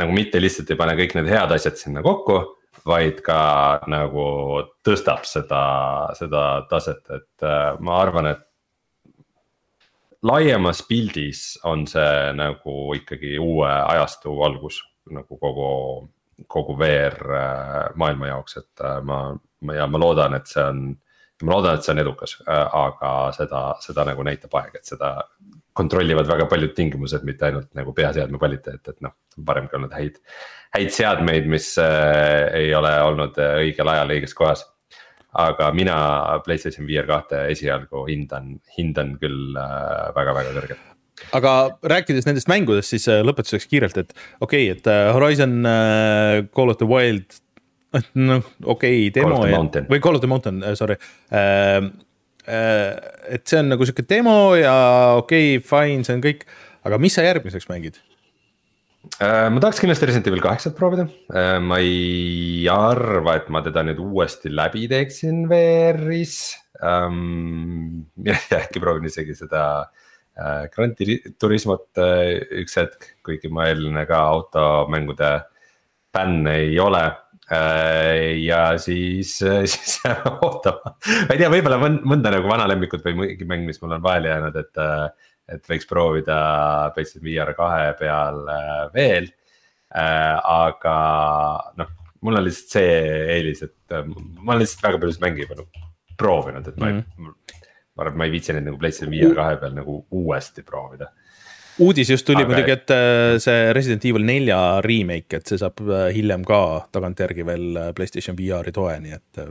nagu mitte lihtsalt ei pane kõik need head asjad sinna kokku vaid ka nagu tõstab seda, seda taset, et äh, ma arvan, et laiemas pildis on see nagu ikkagi uue ajastu algus nagu kogu kogu VR äh, maailma jaoks, et äh, ma, ma ja ma loodan, et see on. ma loodan, et see on edukas, aga seda, seda nagu näitab aeg, et seda kontrollivad väga paljud tingimused, mitte ainult nagu peaseadme kvaliteet, et noh, varemgi olnud häid. häid seadmeid, mis äh, ei ole olnud õigel ajal õiges kohas. aga mina Playstation VR kahte esialgu hindan, hindan küll väga-väga äh, kõrgelt aga rääkides nendest mängudest, siis äh, lõpetuseks kiirelt, et okei okay,, et äh, Horizon uh, Call of the Wild. noh, okei okay, demo ja, või Call of the Mountain, sorry uh,. Uh, et see on nagu sihuke demo ja okei okay,, fine, see on kõik, aga mis sa järgmiseks mängid? ma tahaks kindlasti Resident Evil kaheksat proovida, ma ei arva, et ma teda nüüd uuesti läbi teeksin VR-is um,. äkki proovin isegi seda uh, Äh, Gran Turismot äh, üks hetk, kuigi ma eelne ka automängude fänn ei ole. Äh, ja siis, siis ootama, ma ei tea, võib-olla mõnda nagu vana lemmikut või mingi mäng, mis mul on vahele jäänud, et. et võiks proovida PlayStation VR kahe peal veel. aga noh, mul on lihtsalt see eelis, et ma olen lihtsalt väga paljusid mänge juba nagu proovinud, et ma mm -hmm. ei ma arvan, et ma ei viitsi neid nagu PlayStation VR kahe peal nagu uuesti proovida uudis just tuli Aga... muidugi, et äh, see Resident Evil nelja remake, et see saab äh, hiljem ka tagantjärgi veel äh, Playstation VR-i toe, nii et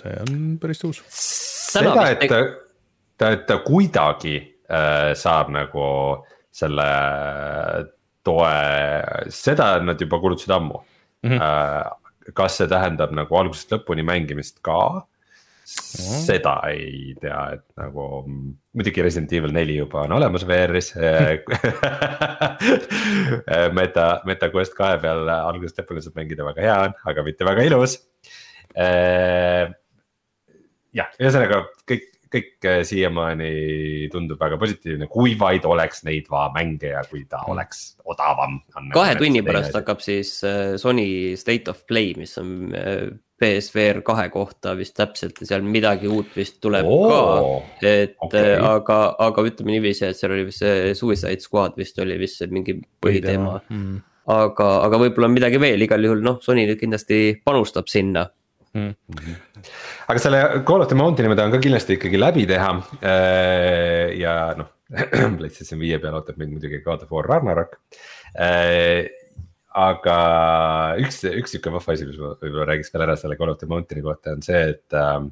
see on päris uus. seda, et ta, ta, et ta kuidagi äh, saab nagu selle toe, seda nad juba kuulutasid ammu mm. -hmm. Äh, kas see tähendab nagu algusest lõpuni mängimist ka seda ei tea, et nagu muidugi Resident Evil neli juba on olemas VR-is Meta, Meta Quest kahe peal algusest lõpuni saab mängida, väga hea on, aga mitte väga ilus. Äh, jah, ühesõnaga kõik, kõik siiamaani tundub väga positiivne, kui vaid oleks neid mänge ja kui ta oleks odavam. kahe tunni pärast hakkab siis Sony State of Play, mis on PSVR kahe kohta vist täpselt ja seal midagi uut vist tuleb oh, ka. et okay. aga, aga ütleme niiviisi, et seal oli vist see Suicide Squad vist oli vist see mingi põhiteema. Mm.. aga, aga võib-olla on midagi veel, igal juhul noh, Sony kindlasti panustab sinna. Mm.. aga selle Call of the Mountain'i ma tahan ka kindlasti ikkagi läbi teha. Äh, ja noh PlayStation viie peal ootab mind muidugi God of War Ragnarok. Äh, aga üks, üks sihuke vahva asi, mis ma võib-olla räägiks veel ära selle Call of the Mountain'i kohta on see, et äh,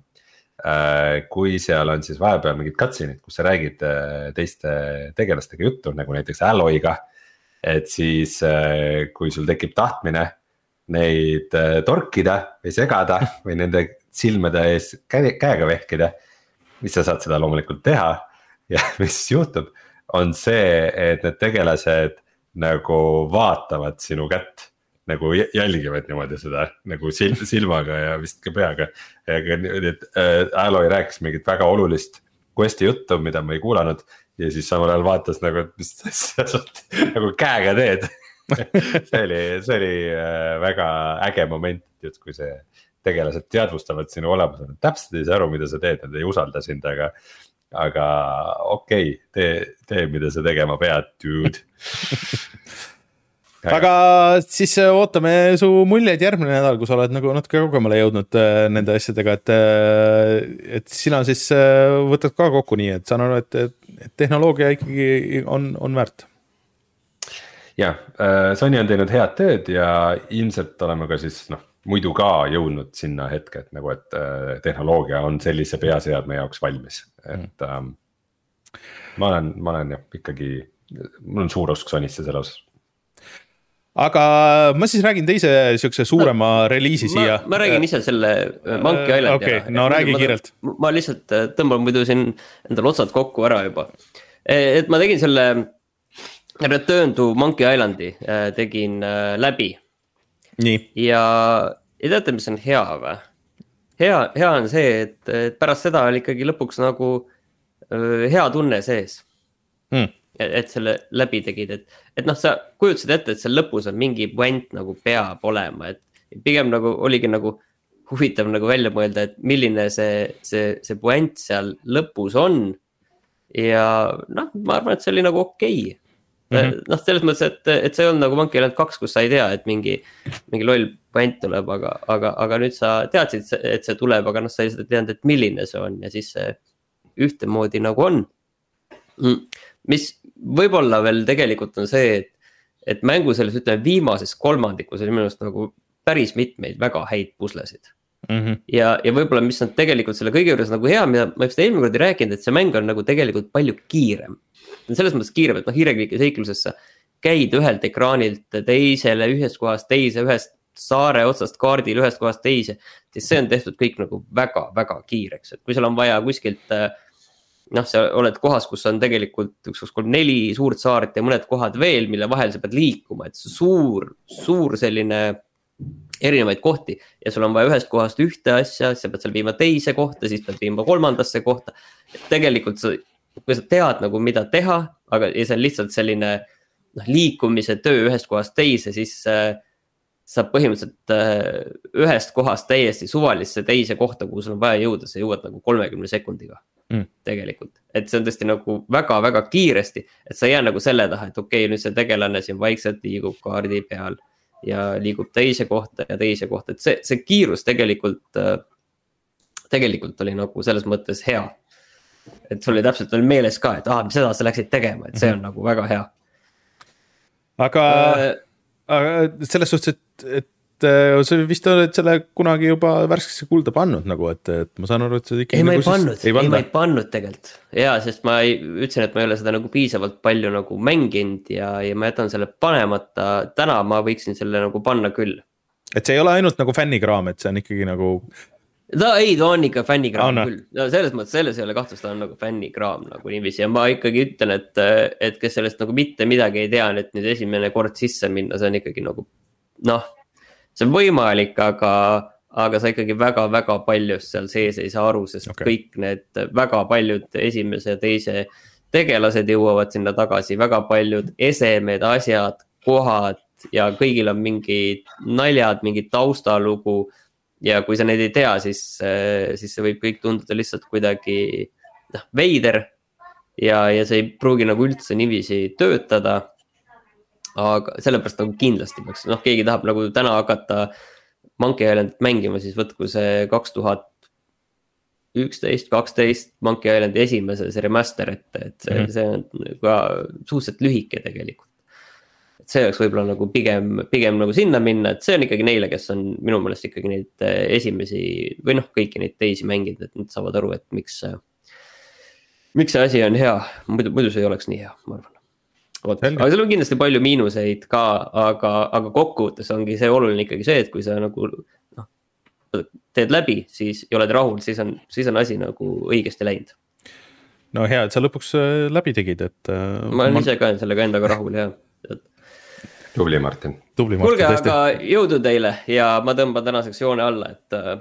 äh,. kui seal on siis vahepeal mingid cutscene'id, kus sa räägid äh, teiste tegelastega juttu, nagu näiteks Alloy'ga. et siis äh, kui sul tekib tahtmine neid äh, torkida või segada või nende silmade ees käe, käega vehkida. siis sa saad seda loomulikult teha ja mis siis juhtub, on see, et need tegelased nagu vaatavad sinu kätt nagu jälgivad niimoodi seda nagu sil silmaga ja vist ka peaga. aga niimoodi, et äh, Aloy rääkis mingit väga olulist quest'i juttu, mida ma ei kuulanud. ja siis samal ajal vaatas nagu, et mis asja sa nagu käega teed see oli, see oli äh, väga äge moment, justkui see tegelased teadvustavad sinu olemasolu, täpselt ei saa aru, mida sa teed, nad ei usalda sind, aga. Aga okei okay,, tee, tee, mida sa tegema pead, dude aga siis äh, ootame su muljeid järgmine nädal, kui sa oled nagu natuke kaugemale jõudnud äh, nende asjadega, et. Äh, et sina siis äh, võtad ka kokku nii, et saan aru, et, et tehnoloogia ikkagi on, on väärt jah, äh, Sony on teinud head tööd ja ilmselt oleme ka siis noh, muidu ka jõudnud sinna hetke, et nagu, et äh, tehnoloogia on sellise peaseadme jaoks valmis, et ähm,. ma olen, ma olen jah, ikkagi, mul on suur usk Sonysse selle osas aga ma siis räägin teise siukse suurema ma, reliisi siia. ma räägin ise selle äh, Monkey Islandi okay, ära. no räägi kiirelt. ma lihtsalt tõmban muidu siin endale otsad kokku ära juba. et ma tegin selle Return to Monkey Islandi äh, tegin äh, läbi. Ja, ja teate, mis on hea või? hea, hea on see, et, pärast seda oli ikkagi lõpuks nagu äh, hea tunne sees mm.. Et, et selle läbi tegid, et, et noh, sa kujutasid ette, et seal lõpus on mingi puänt nagu peab olema, et pigem nagu oligi nagu huvitav nagu välja mõelda, et milline see, see, see puänt seal lõpus on. ja noh, ma arvan, et see oli nagu okei okay mm -hmm. noh, selles mõttes, et, et see ei olnud nagu Monkey Island kaks, kus sa ei tea, et mingi, mingi loll puänt tuleb, aga, aga, aga nüüd sa teadsid, et see tuleb, aga noh, sa ei teadnud, et milline see on ja siis see ühtemoodi nagu on. Mm. mis võib-olla veel tegelikult on see, et, et mängu selles, ütleme viimases kolmandikus oli minu arust nagu päris mitmeid väga häid puslesid Mm -hmm. ja, ja võib-olla, mis on tegelikult selle kõige juures nagu hea, mida ma vist eelmine kord ei rääkinud, et see mäng on nagu tegelikult palju kiirem ta on selles mõttes kiirem, et noh, hiireseiklusesse käid ühelt ekraanilt teisele, ühest kohast teise, ühest saare otsast kaardil ühest kohast teise. siis see on tehtud kõik nagu väga-väga kiireks, et kui sul on vaja kuskilt. noh, sa oled kohas, kus on tegelikult üks, kaks, kolm, neli suurt saart ja mõned kohad veel, mille vahel sa pead liikuma, et suur, suur selline erinevaid kohti ja sul on vaja ühest kohast ühte asja, siis sa pead seal viima teise kohta, siis pead viima kolmandasse kohta. tegelikult sa kui sa tead nagu, mida teha, aga, ja see on lihtsalt selline noh, liikumise töö ühest kohast teise, siis äh, sa põhimõtteliselt äh, ühest kohast täiesti suvalisse teise kohta, kuhu sul on vaja jõuda, sa jõuad nagu kolmekümne sekundiga. Mm.. tegelikult, et see on tõesti nagu väga-väga kiiresti, et sa ei jää nagu selle taha, et okei okay,, nüüd see tegelane siin vaikselt liigub kaardi peal. ja liigub teise kohta ja teise kohta, et see, see kiirus tegelikult äh,, tegelikult oli nagu selles mõttes hea et sul oli täpselt oli meeles ka, et aa, seda sa läksid tegema, et see on mm -hmm. nagu väga hea. aga äh,, aga selles suhtes, et, et äh, sa vist oled selle kunagi juba värskesse kulda pannud nagu, et, et ma saan aru, et sa ikkagi. ei, ma ei nagu pannud, ei, ei ma ei pannud tegelikult ja, sest ma ei, ütlesin, et ma ei ole seda nagu piisavalt palju nagu mänginud ja, ja ma jätan selle panemata. täna ma võiksin selle nagu panna küll et see ei ole ainult nagu fännikraam, et see on ikkagi nagu ta ei, ta on ikka fännikraam oh, küll, no selles mõttes, selles ei ole kahtlust, ta on nagu fännikraam nagu niiviisi ja ma ikkagi ütlen, et, et kes sellest nagu mitte midagi ei tea, et nüüd esimene kord sisse minna, see on ikkagi nagu noh. see on võimalik, aga, aga sa ikkagi väga-väga paljust seal sees ei saa aru, sest okay. kõik need väga paljud esimese ja teise tegelased jõuavad sinna tagasi, väga paljud esemed, asjad, kohad ja kõigil on mingid naljad, mingi taustalugu ja kui sa neid ei tea, siis, äh, siis see võib kõik tunduda lihtsalt kuidagi noh, veider. ja, ja see ei pruugi nagu üldse niiviisi töötada. aga sellepärast nagu kindlasti peaks, noh, keegi tahab nagu täna hakata Monkey Islandit mängima, siis võtku see kaks tuhat üksteist, kaksteist Monkey Islandi esimese see remaster ette, et see mm, -hmm. see on ka suhteliselt lühike tegelikult et see oleks võib-olla nagu pigem, pigem nagu sinna minna, et see on ikkagi neile, kes on minu meelest ikkagi neid eh, esimesi või noh, kõiki neid teisi mänginud, et nad saavad aru, et miks. miks see asi on hea, muidu, muidu see ei oleks nii hea, ma arvan. vot, aga seal on kindlasti palju miinuseid ka, aga, aga kokkuvõttes ongi see oluline ikkagi see, et kui sa nagu noh. teed läbi, siis ja oled rahul, siis on, siis on asi nagu õigesti läinud no hea, et sa lõpuks äh, läbi tegid, et. Äh, ma olen ma... ise ka sellega endaga rahul ja, et tubli, Martin. kuulge, aga jõudu teile ja ma tõmban tänaseks joone alla, et äh,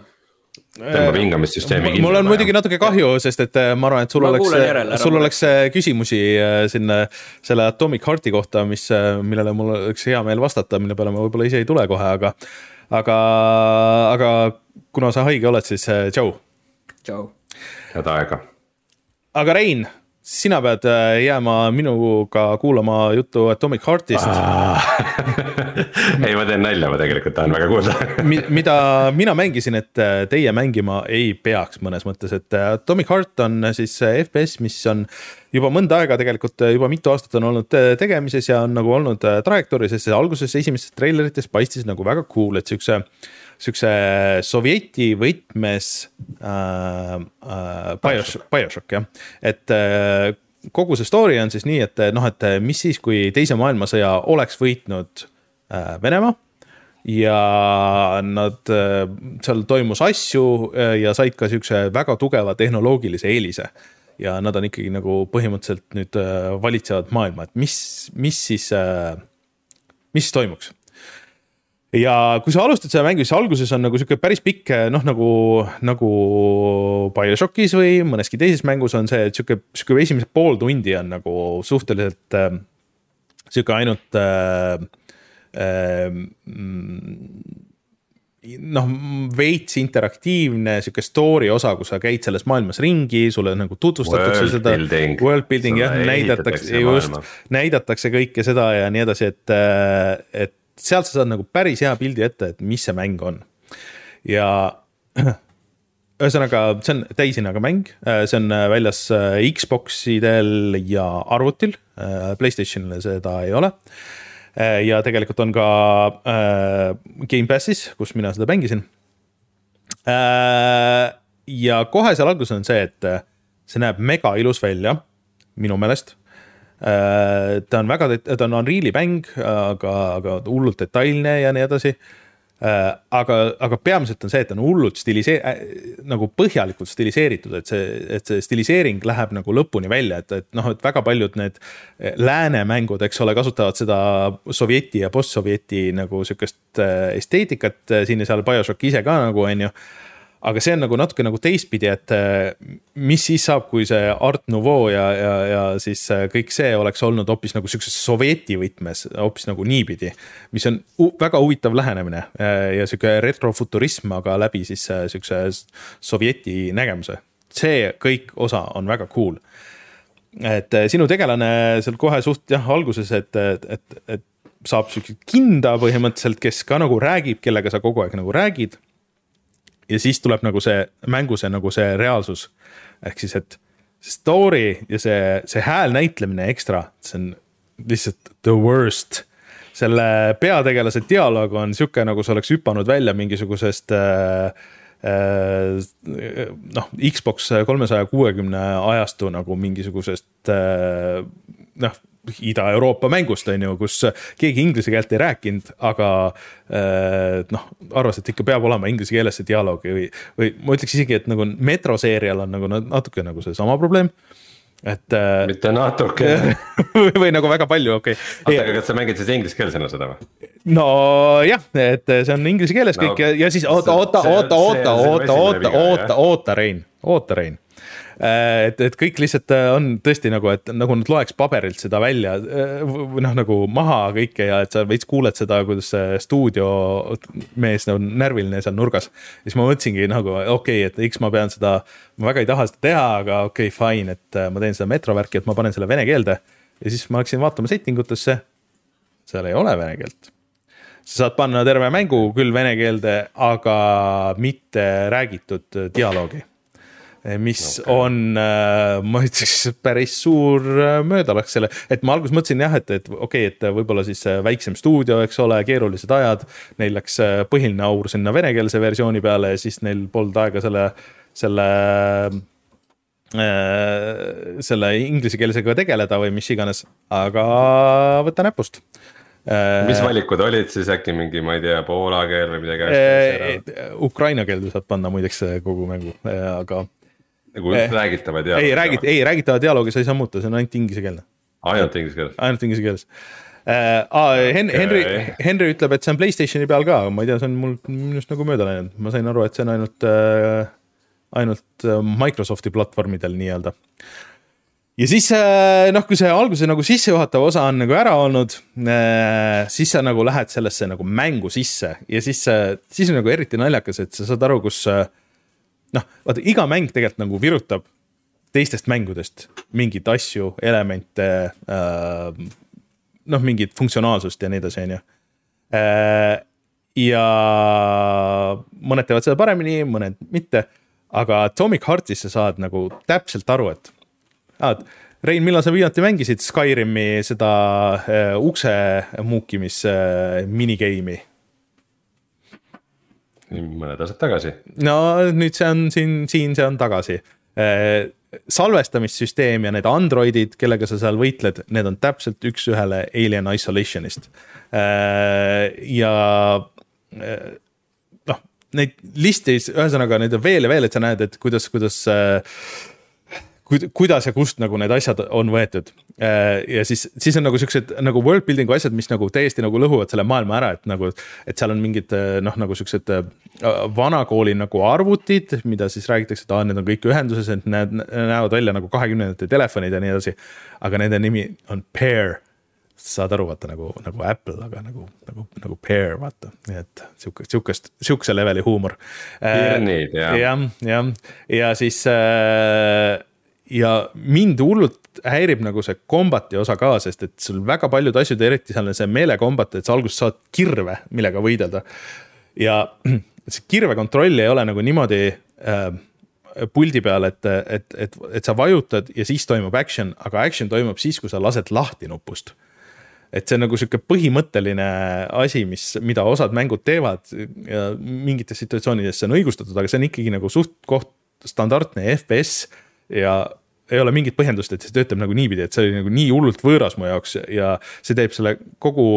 tõmbab hingamissüsteemi kinni. mul on muidugi natuke kahju, sest et ma arvan, et sul ma oleks, sul oleks küsimusi sinna selle Atomic Heart'i kohta, mis, millele mul oleks hea meel vastata, mille peale ma võib-olla ise ei tule kohe, aga. aga, aga kuna sa haige oled, siis tšau. tšau. head aega. aga Rein sina pead äh, jääma minuga kuulama juttu Atomic Heartist. Ei, ma teen nalja, ma tegelikult tahan väga kuulda. Mida mina mängisin, et äh, teie mängima ei peaks mõnes mõttes, et äh, Atomic Heart on siis FPS, mis on juba mõnda aega tegelikult juba mitu aastat on olnud tegemises ja on nagu olnud trajektooris, sest alguses esimestes treilerites paistis nagu väga cool, et siukse siukse sovjeti võtmes äh, äh, BioShock, BioShock jah, et äh, kogu see story on siis nii, et noh, et mis siis, kui teise maailmasõja oleks võitnud äh, Venemaa ja nad, äh, seal toimus asju äh, ja said ka siukse väga tugeva tehnoloogilise eelise. ja nad on ikkagi nagu põhimõtteliselt nüüd valitsevad maailma, et mis, mis siis, mis siis toimuks ja kui sa alustad seda mängu, siis alguses on nagu sihuke päris pikk noh, nagu, nagu BioShockis või mõneski teises mängus on see, et sihuke, sihuke esimesed pool tundi on nagu suhteliselt äh, sihuke ainult äh, äh, noh, veits interaktiivne sihuke story osa, kus sa käid selles maailmas ringi, sulle nagu tutvustatakse world seda. World building jah, näidatakse, just, näidatakse kõike seda ja nii edasi, et, et sealt sa saad nagu päris hea pildi ette, et mis see mäng on. ja ühesõnaga, see on täishinnaga mäng, see on väljas äh, Xboxidel ja arvutil, äh, Playstationil seda ei ole. Äh, ja tegelikult on ka Gamepassis, kus mina seda mängisin. ja kohe seal alguses on see, et see näeb mega ilus välja, minu meelest Äh, ta on väga, ta on Unreal'i mäng, aga, aga hullult detailne ja nii edasi. Äh, aga, aga peamiselt on see, et ta on hullult stilisee-, äh, nagu põhjalikult stiliseeritud, et see, et see stiliseering läheb nagu lõpuni välja, et, et noh, et väga paljud need lääne mängud, eks ole, kasutavad seda sovjeti ja postsovjeti nagu sihukest esteetikat siin ja seal, BioShock ise ka nagu on ju aga see on nagu natuke nagu teistpidi, et äh, mis siis saab, kui see Art Nouveau ja, ja, ja siis äh, kõik see oleks olnud hoopis nagu sihukeses sovjeti võtmes, hoopis nagu niipidi. mis on väga huvitav lähenemine äh, ja sihuke retrofuturism, aga läbi siis sihukese sovjeti nägemuse. see kõik osa on väga cool. et sinu tegelane seal kohe suht jah, alguses, et, et, et saab siukse kinda põhimõtteliselt, kes ka nagu räägib, kellega sa kogu aeg nagu räägid ja siis tuleb nagu see mängu see nagu see reaalsus. ehk siis, et story ja see, see hääl näitlemine ekstra, see on lihtsalt the worst. selle peategelase dialoog on sihuke, nagu sa oleks hüpanud välja mingisugusest äh, äh, noh, Xbox kolmesaja kuuekümne ajastu nagu mingisugusest äh, noh Ida-Euroopa mängust, on ju, kus keegi inglise keelt ei rääkinud, aga äh, noh, arvas, et ikka peab olema inglise keeles see dialoog või, või ma ütleks isegi, et nagu Metro seerial on nagu natuke nagu seesama probleem et äh,. mitte natuke või, või nagu väga palju, okei okay.. oota, aga kas sa mängid siis inglisekeelsena seda või? nojah, et see on inglise keeles kõik no, ja, ja siis oota, oota, oota, oota, oota, oota, oota, oota, Rein, oota, Rein Äh, et, et kõik lihtsalt äh, on tõesti nagu, et nagu nad loeks paberilt seda välja äh, või noh, nagu maha kõike ja et sa veits kuuled seda, kuidas see stuudiomees on närviline seal nurgas. siis ma mõtlesingi nagu okei okay,, et eks ma pean seda, ma väga ei taha seda teha, aga okei okay,, fine, et ma teen seda metrovärki, et ma panen selle vene keelde. ja siis ma hakkasin vaatama setting utesse. seal ei ole vene keelt sa saad panna terve mängu küll vene keelde, aga mitte räägitud dialoogi mis okay. on, äh, ma ütleks, päris suur äh, möödalaks selle, et ma alguses mõtlesin jah, et, et okei okay,, et võib-olla siis äh, väiksem stuudio, eks ole, keerulised ajad. Neil läks põhiline aur sinna venekeelse versiooni peale ja siis neil polnud aega selle, selle selle inglisekeelsega tegeleda või mis iganes, aga võta näpust mis valikud olid siis äkki mingi, ma ei tea, poola keel või midagi? Ukraina keelde saad panna muideks kogu mängu, aga nagu eh, räägitava dialoogi. ei räägita, ei räägitava dialoogi sa ei saa muuta, see on ainult inglisekeelne. ainult inglise keeles? ainult inglise keeles äh,. Hen- okay., Henry, Henry ütleb, et see on Playstationi peal ka, ma ei tea, see on mul minust nagu mööda läinud, ma sain aru, et see on ainult äh,, ainult äh, Microsofti platvormidel nii-öelda ja siis äh, noh, kui see alguse nagu sissejuhatav osa on nagu ära olnud, äh, siis sa nagu lähed sellesse nagu mängu sisse ja siis, siis on nagu eriti naljakas, et sa saad aru, kus. Noh, vaata iga mäng tegelikult nagu virutab teistest mängudest mingeid asju, elemente äh,, noh, mingit funktsionaalsust ja nii edasi, on ju. Äh, ja mõned teevad seda paremini, mõned mitte, aga Atomic Heart'is sa saad nagu täpselt aru, et ah,. Rein, millal sa viimati mängisid Skyrimi seda uh, ukse muukimis uh, minigame'i? Mõned aastad tagasi. no nüüd see on siin, siin see on tagasi uh, salvestamissüsteem ja need Androidid, kellega sa seal võitled, need on täpselt üks-ühele Alien Isolationist. Äh, ja äh, noh, neid liste, ühesõnaga neid on veel ja veel, et sa näed, et kuidas, kuidas äh, kuidas ja kust nagu need asjad on võetud. Äh, ja siis, siis on nagu siuksed nagu world building'u asjad, mis nagu täiesti nagu lõhuvad selle maailma ära, et nagu. et seal on mingid äh, noh, nagu siuksed äh, vanakooli nagu arvutid, mida siis räägitakse, et aa, need on kõik ühenduses, et need näevad välja nagu kahekümnendate telefonid ja nii edasi. aga nende nimi on Pair saad aru, vaata nagu, nagu Apple, aga nagu, nagu, nagu Pear, vaata, nii et sihuke, sihukest, sihukese leveli huumor. pirnid jah. jah, jah, ja siis äh, ja mind hullult häirib nagu see kombati osa ka, sest et sul väga paljud asjad, eriti seal see meelekombat, et sa alguses saad kirve, millega võidelda. ja see kirve kontroll ei ole nagu niimoodi äh, puldi peal, et, et, et, et sa vajutad ja siis toimub action, aga action toimub siis, kui sa lased lahti nupust et see on nagu sihuke põhimõtteline asi, mis, mida osad mängud teevad ja mingites situatsioonides see on õigustatud, aga see on ikkagi nagu suht koht standardne FPS ja ei ole mingit põhjendust, et see töötab nagu niipidi, et see oli nagu nii hullult võõras mu jaoks ja see teeb selle kogu,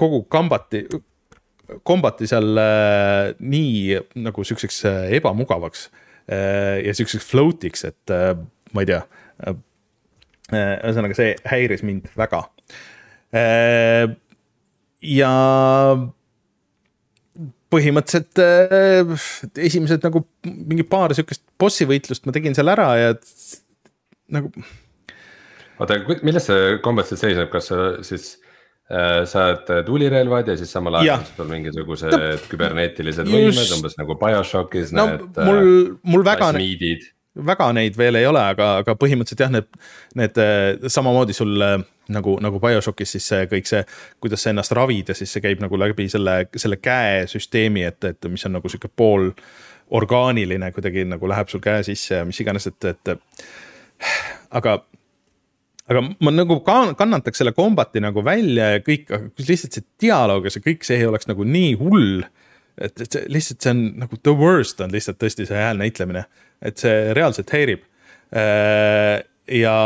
kogu kambati, kombati seal äh, nii nagu sihukeseks äh, ebamugavaks äh, ja sihukeseks float'iks, et ma ei tea. ühesõnaga, see häiris mind väga. ja põhimõtteliselt äh, esimesed nagu mingi paar sihukest bossi võitlust ma tegin seal ära ja nagu. oota, milles see kombat siis seisneb, kas sa siis äh, saad tulirelvad ja siis samal ajal on sul mingisugused no, küberneetilised võimed umbes nagu BioShockis no, need. mul, mul väga. Plasmiidid väga neid veel ei ole, aga, aga põhimõtteliselt jah, need, need äh, samamoodi sul äh, nagu, nagu BioShockis siis see kõik see, kuidas sa ennast ravid ja siis see käib nagu läbi selle, selle käesüsteemi, et, et mis on nagu sihuke pool orgaaniline kuidagi nagu läheb sul käe sisse ja mis iganes, et, et aga aga ma nagu kannataks selle kombati nagu välja ja kõik, lihtsalt see dialoog ja see kõik, see ei oleks nagu nii hull et, et see lihtsalt, see on nagu the worst on lihtsalt tõesti see hääl näitlemine, et see reaalselt häirib. Äh, ja,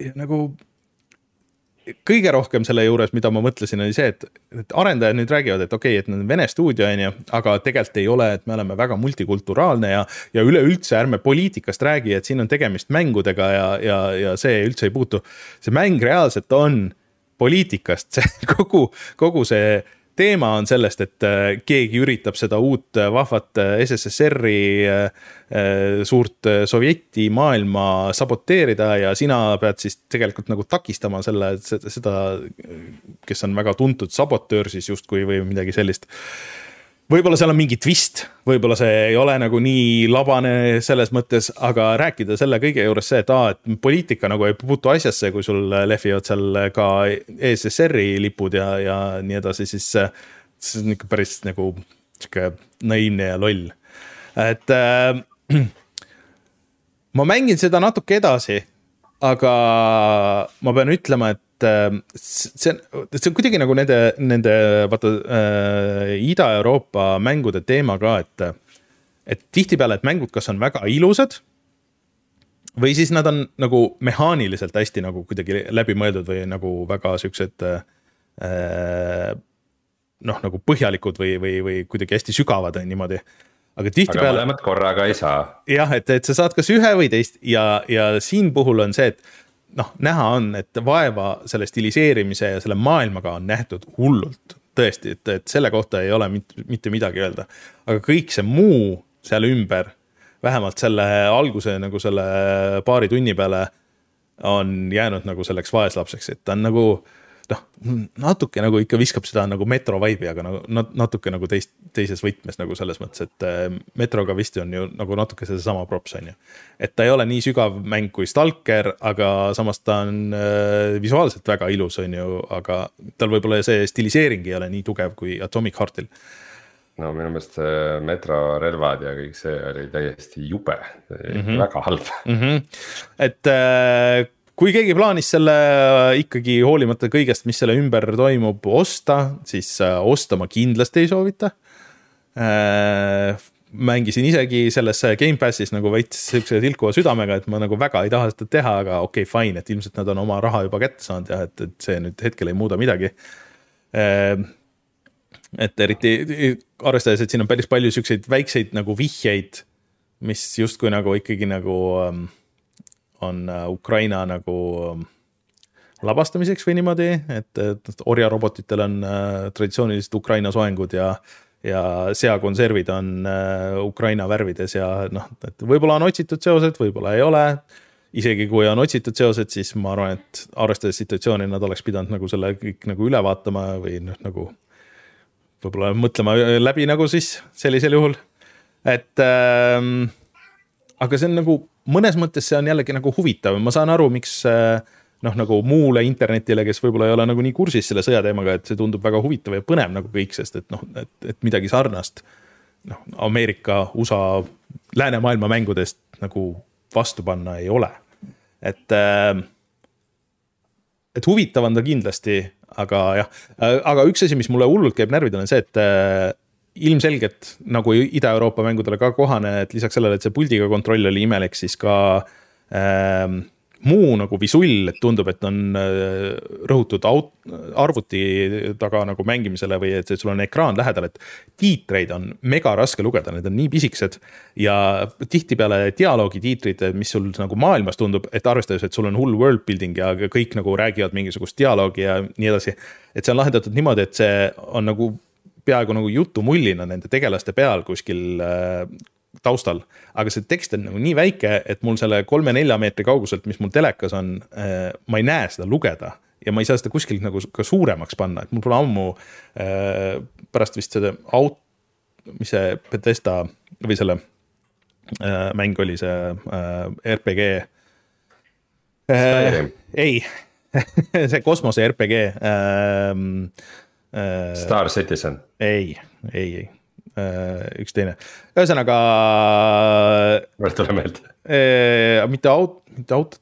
ja nagu kõige rohkem selle juures, mida ma mõtlesin, oli see, et, et arendajad nüüd räägivad, et okei okay,, et need on Vene stuudio, on ju, aga tegelikult ei ole, et me oleme väga multikulturaalne ja, ja üleüldse ärme poliitikast räägi, et siin on tegemist mängudega ja, ja, ja see üldse ei puutu. see mäng reaalselt on poliitikast, see kogu, kogu see teema on sellest, et äh, keegi üritab seda uut äh, vahvat äh, SSSR-i suurt sovjeti maailma saboteerida ja sina pead siis tegelikult nagu takistama selle, seda, kes on väga tuntud sabotöör siis justkui või midagi sellist võib-olla seal on mingi twist, võib-olla see ei ole nagu nii labane selles mõttes, aga rääkida selle kõige juures see, et aa, et poliitika nagu ei puutu asjasse, kui sul lehvivad seal ka ESSR-i lipud ja, ja nii edasi, siis see on ikka päris nagu sihuke naiivne ja loll. et äh, ma mängin seda natuke edasi, aga ma pean ütlema, et see on, see on kuidagi nagu nende, nende vaata äh, Ida-Euroopa mängude teema ka, et. et tihtipeale, et mängud kas on väga ilusad. või siis nad on nagu mehaaniliselt hästi nagu kuidagi läbimõeldud või nagu väga siuksed äh,. noh, nagu põhjalikud või, või, või kuidagi hästi sügavad on niimoodi aga tihtipeale. mõlemat korraga ei saa. jah, et, et sa saad kas ühe või teist ja, ja siin puhul on see, et noh, näha on, et vaeva selle stiliseerimise ja selle maailmaga on nähtud hullult. tõesti, et, et selle kohta ei ole mitte, mitte midagi öelda. aga kõik see muu seal ümber, vähemalt selle alguse nagu selle paari tunni peale on jäänud nagu selleks vaeslapseks, et ta on nagu noh, natuke nagu ikka viskab seda nagu metro vibe'i, aga nagu natuke nagu teist, teises võtmes nagu selles mõttes, et äh, metroga vist on ju nagu natuke seesama props on ju. et ta ei ole nii sügav mäng kui Stalker, aga samas ta on äh, visuaalselt väga ilus, on ju, aga tal võib-olla see stiliseering ei ole nii tugev kui Atomic Heartil no minu meelest see metro relvad ja kõik see oli täiesti jube mm, -hmm. väga halb mm. -hmm. et äh, kui keegi plaanis selle äh, ikkagi hoolimata kõigest, mis selle ümber toimub, osta, siis äh, osta ma kindlasti ei soovita äh,. mängisin isegi selles Gamepassis nagu veits siukse tilkuva südamega, et ma nagu väga ei taha seda teha, aga okei okay,, fine, et ilmselt nad on oma raha juba kätte saanud ja et, et see nüüd hetkel ei muuda midagi et eriti arvestades, et siin on päris palju siukseid väikseid nagu vihjeid, mis justkui nagu ikkagi nagu ähm, on äh, Ukraina nagu ähm, labastamiseks või niimoodi, et, et orjarobotitel on äh, traditsioonilised Ukraina soengud ja ja seakonservid on äh, Ukraina värvides ja noh, et võib-olla on otsitud seosed, võib-olla ei ole. isegi kui on otsitud seosed, siis ma arvan, et arvestades situatsiooni, nad oleks pidanud nagu selle kõik nagu üle vaatama või noh, nagu võib-olla mõtlema läbi nagu siis sellisel juhul, et ähm, aga see on nagu mõnes mõttes see on jällegi nagu huvitav, ma saan aru, miks äh, noh, nagu muule internetile, kes võib-olla ei ole nagu nii kursis selle sõjateemaga, et see tundub väga huvitav ja põnev nagu kõik, sest et noh, et, et midagi sarnast. noh, Ameerika, USA, läänemaailma mängudest nagu vastu panna ei ole. et, äh, et huvitav on ta kindlasti, aga jah, aga üks asi, mis mulle hullult käib närvidele, on see, et äh, ilmselgelt nagu Ida-Euroopa mängudele ka kohane, et lisaks sellele, et see puldiga kontroll oli imelik, siis ka ähm, muu nagu visull, et tundub, et on äh, rõhutud aut-, arvuti taga nagu mängimisele või et sul on ekraan lähedal, et tiitreid on mega raske lugeda, need on nii pisikesed. ja tihtipeale dialoogitiitrid, mis sul nagu maailmas tundub, et arvestades, et sul on hull world building ja kõik nagu räägivad mingisugust dialoogi ja nii edasi. et see on lahendatud niimoodi, et see on nagu peaaegu nagu jutumullina nende tegelaste peal kuskil äh, taustal. aga see tekst on nagu nii väike, et mul selle kolme-nelja meetri kauguselt, mis mul telekas on äh,, ma ei näe seda lugeda ja ma ei saa seda kuskilt nagu ka suuremaks panna, et mul pole ammu äh, pärast vist seda aut-, mis see Bethesda või selle äh, mäng oli see äh, RPG äh,. ei see kosmose RPG äh, Star Citizen. ei, ei, ei, äh, üks teine, ühesõnaga. mul ei tule meelde. Äh, mitte aut-, mitte aut-,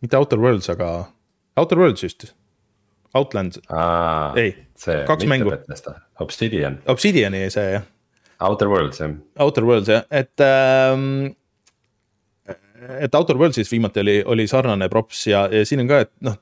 mitte Outer Worlds, aga Outer Worlds just. Outland, ei, kaks mängu. Obsidian. Obsidiani see jah. Outer Worlds jah. Outer Worlds jah, et ähm, et Outer Worldsis viimati oli, oli sarnane props ja, ja siin on ka, et noh,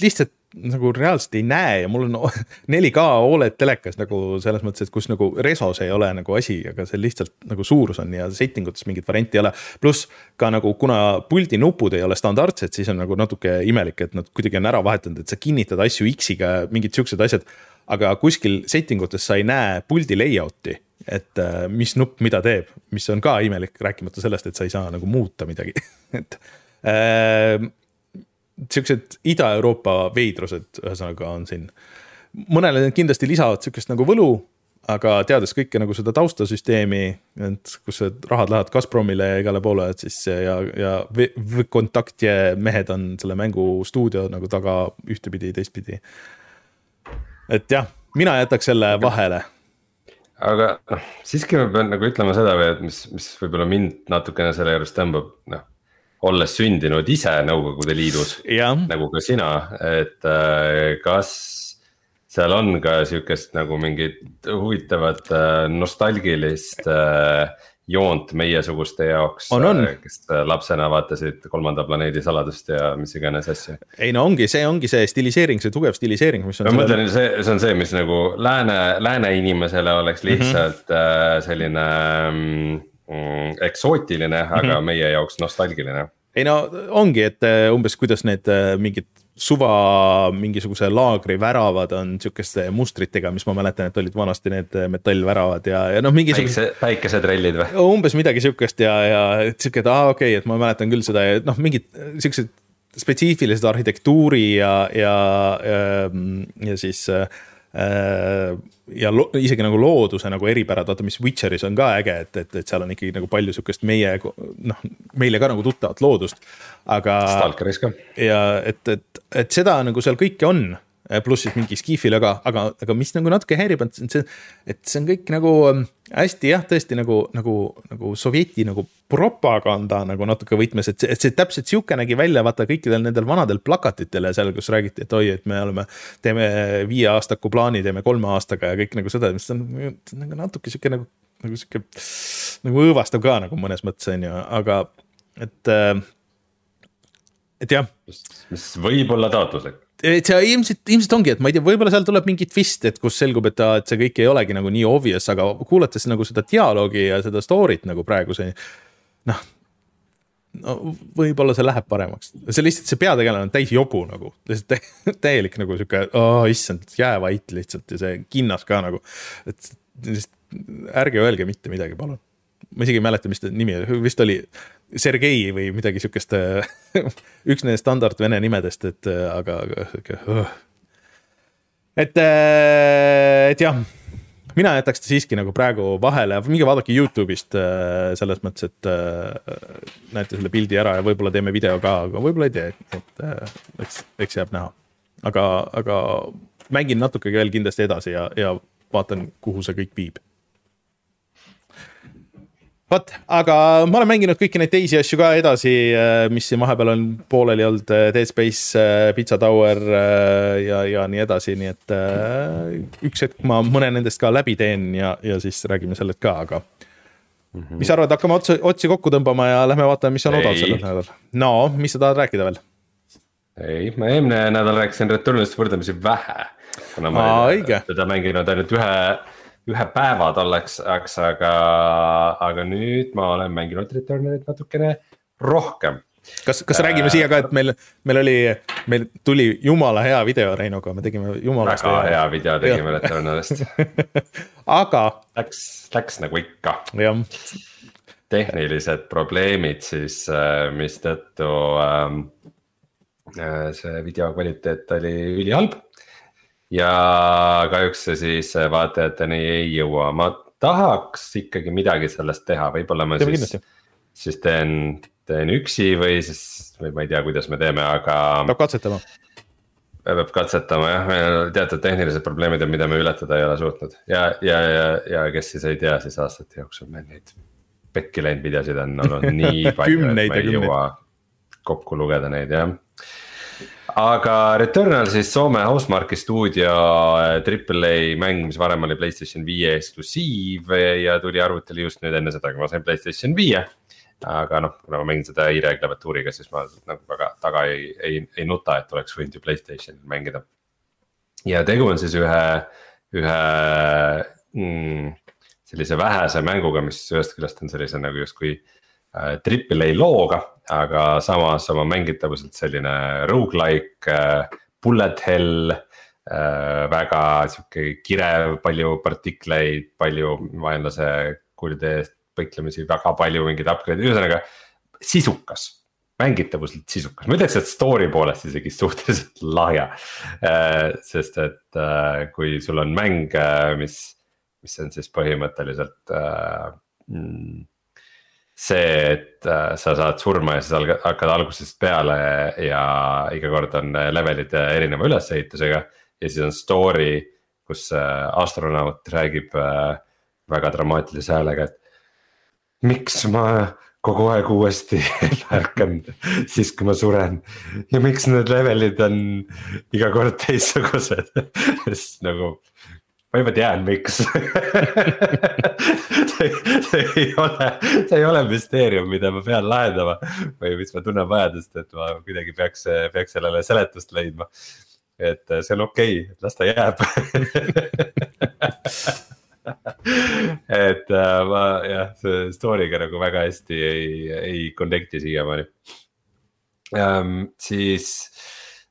lihtsalt nagu reaalselt ei näe ja mul on 4K Oled telekas nagu selles mõttes, et kus nagu resos ei ole nagu asi, aga see lihtsalt nagu suurus on ja setting utes mingit varianti ei ole. pluss ka nagu, kuna puldi nupud ei ole standardsed, siis on nagu natuke imelik, et nad kuidagi on ära vahetanud, et sa kinnitad asju X-iga, mingid siuksed asjad. aga kuskil setting utes sa ei näe puldi layout'i, et äh, mis nupp mida teeb, mis on ka imelik, rääkimata sellest, et sa ei saa nagu muuta midagi et äh, siuksed Ida-Euroopa veidrused, ühesõnaga on siin. mõnele need kindlasti lisavad sihukest nagu võlu, aga teades kõike nagu seda taustasüsteemi, et kus see rahad lähevad Gazpromile ja igale poole, et siis ja, ja kontaktje mehed on selle mängu stuudio nagu taga ühtepidi, teistpidi. et jah, mina jätaks selle vahele aga noh, siiski ma pean nagu ütlema seda või, et mis, mis võib-olla mind natukene selle juures tõmbab, noh olles sündinud ise Nõukogude Liidus, nagu ka sina, et äh, kas seal on ka sihukest nagu mingit huvitavat äh, nostalgilist äh, joont meiesuguste jaoks, kes lapsena vaatasid Kolmanda planeedi saladust ja mis iganes asju. ei no ongi, see ongi see stiliseering, see tugev stiliseering, mis on. ma mõtlen, see, see on see, mis nagu lääne, lääne inimesele oleks mhm. lihtsalt mm -hmm. selline mm, eksootiline, aga mm -hmm. meie jaoks nostalgiline ei no ongi, et äh, umbes kuidas need äh, mingid suva mingisuguse laagri väravad on sihukeste mustritega, mis ma mäletan, et olid vanasti need metallväravad ja, ja noh, mingisugused. päikse, päikesetrellid või? umbes midagi sihukest ja, ja sihuke, et aa okei okay,, et ma mäletan küll seda ja noh, mingid siuksed spetsiifilised arhitektuuri ja, ja, ja, ja siis äh, Äh, ja lo, isegi nagu looduse nagu eripärad, vaata, mis Witcheris on ka äge, et, et, et seal on ikkagi nagu palju sihukest meie noh, meile ka nagu tuttavat loodust, aga. Stalkeris ka. ja et, et, et seda nagu seal kõike on Äh, pluss siis mingi skiifil, aga, aga, aga mis nagu natuke häirib, on see, et see on kõik nagu ähm, hästi jah, tõesti nagu, nagu, nagu sovjeti nagu propaganda nagu natuke võtmes, et see, et see täpselt sihuke nägi välja, vaata kõikidel nendel vanadel plakatitel ja seal, kus räägiti, et oi, et me oleme, teeme viieaastaku plaani, teeme kolme aastaga ja kõik nagu seda, mis on nagu natuke sihuke nagu, nagu sihuke nagu õõvastav ka nagu mõnes mõttes on ju, aga et, äh, et jah. mis võib olla taotluslik et see ilmselt, ilmselt ongi, et ma ei tea, võib-olla seal tuleb mingi twist, et kus selgub, et ta, et see kõik ei olegi nagu nii obvious, aga kuulates nagu seda dialoogi ja seda story't nagu praegu see noh. no võib-olla see läheb paremaks, see lihtsalt see peategelane on täis jobu nagu, lihtsalt täielik nagu sihuke, oh issand, jäävait lihtsalt ja see kinnas ka nagu. et lihtsalt ärge öelge mitte midagi, palun. ma isegi ei mäleta, mis ta nimi oli, vist oli Sergei või midagi sihukest üks nendest standard vene nimedest, et aga, aga sihuke uh.. et, äh, et jah, mina jätaks ta siiski nagu praegu vahele, minge vaadake Youtube'ist äh, selles mõttes, et äh, näete selle pildi ära ja võib-olla teeme video ka, aga võib-olla ei tee, et eks, eks jääb näha. aga, aga mängin natuke veel kindlasti edasi ja, ja vaatan, kuhu see kõik viib vot, aga ma olen mänginud kõiki neid teisi asju ka edasi, äh, mis siin vahepeal on pooleli olnud, äh, Dead Space, äh, Pizza Tower ja, ja nii edasi, nii et üks hetk ma mõne nendest ka läbi teen ja, ja siis räägime sellest ka, aga mm. -hmm. mis sa arvad, hakkame otsi, otsi kokku tõmbama ja lähme vaatame, mis on odav sellel nädalal. no, mis sa tahad rääkida veel? ei, ma eelmine nädal rääkisin Returnalist võrdlemisi vähe. kuna ma olen teda mänginud ainult ühe ühe päeva tolleks ajaks, aga, aga nüüd ma olen mänginud Returnalit natukene rohkem. kas, kas räägime siia ka, et meil, meil oli, meil tuli jumala hea video Reinuga, me tegime jumala. väga hea video tegime Returnalist aga. Läks, läks nagu ikka. jah tehnilised probleemid siis, äh, mistõttu ähm, äh, see video kvaliteet oli ülihalb ja kahjuks see siis vaatajateni ei jõua, ma tahaks ikkagi midagi sellest teha, võib-olla ma Teeme siis, siis teen, teen üksi või siis, või ma ei tea, kuidas me teeme, aga. peab katsetama. peab katsetama jah, meil on teatud tehnilised probleemid on, mida me ületada ei ole suutnud. Ja, ja, ja, ja kes siis ei tea, siis aastate jooksul meil neid pekki läinud videosid on olnud nii palju et ma ei jõua kokku lugeda neid jah aga Returnal siis Soome Housemarque'i stuudio äh, Triple A mäng, mis varem oli Playstation viie eksklusiiv ja tuli arvutile just nüüd enne seda, kui ma sain Playstation viie. aga noh, kuna ma mängin seda i-Reg klaviatuuriga, siis ma nagu väga taga ei, ei, ei nuta, et oleks võinud ju Playstationil mängida. ja tegu on siis ühe, ühe mm, sellise vähese mänguga, mis ühest küljest on sellise nagu justkui äh, triple A looga aga samas oma mängitavuselt selline rogu-like äh,, bullet hell äh,. väga sihuke kirev, palju partikleid, palju vaenlase kulde eest põiklemisi, väga palju mingeid upgrade'e, ühesõnaga sisukas mängitavuselt sisukas, ma ütleks, et story poolest isegi suhteliselt lahja äh,. sest et kui sul on mäng, mis, mis on siis põhimõtteliselt mm, see, et äh, sa saad surma ja siis hakkad algusest peale ja iga kord on äh, levelid äh, erineva ülesehitusega. ja siis on story, kus astronaut räägib väga dramaatilise häälega, et miks ma kogu aeg uuesti ärkan siis, kui ma suren. ja miks need levelid on iga kord teistsugused sest nagu ma juba tean, miks see, see ei ole, see ei ole müsteerium, mida ma pean lahendama või mis ma tunnen vajadust, et ma kuidagi peaks, peaks sellele seletust leidma. et see on okei okay,, las ta jääb et äh, ma jah, see story'ga nagu väga hästi ei, ei connect'i siiamaani. ähm,. siis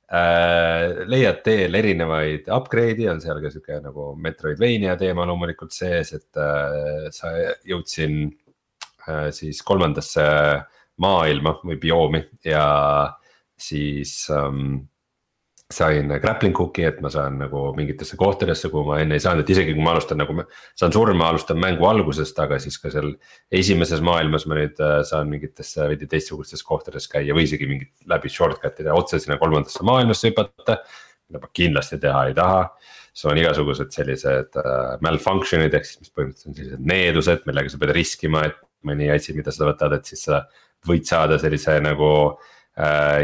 leiad teel erinevaid upgrade'i, on seal ka sihuke nagu Metroidvania teema loomulikult sees, et äh, sa jõud siin äh, siis kolmandasse maailma või bioomi ja siis ähm, sain grappling hook'i, et ma saan nagu mingitesse kohtadesse, kuhu ma enne ei saanud, et isegi kui ma alustan nagu, saan surma, alustan mängu algusest, aga siis ka seal. esimeses maailmas ma nüüd äh, saan mingitesse veidi teistsugustes kohtades käia või isegi mingit läbi shortcut ida otse sinna kolmandasse maailmasse hüpata. mida ma kindlasti teha ei taha, sul on igasugused sellised uh, malfunction'id ehk siis, mis põhimõtteliselt on sellised needused, millega sa pead riskima, et mõni asi, mida sa võtad, et siis sa võid saada sellise nagu Äh,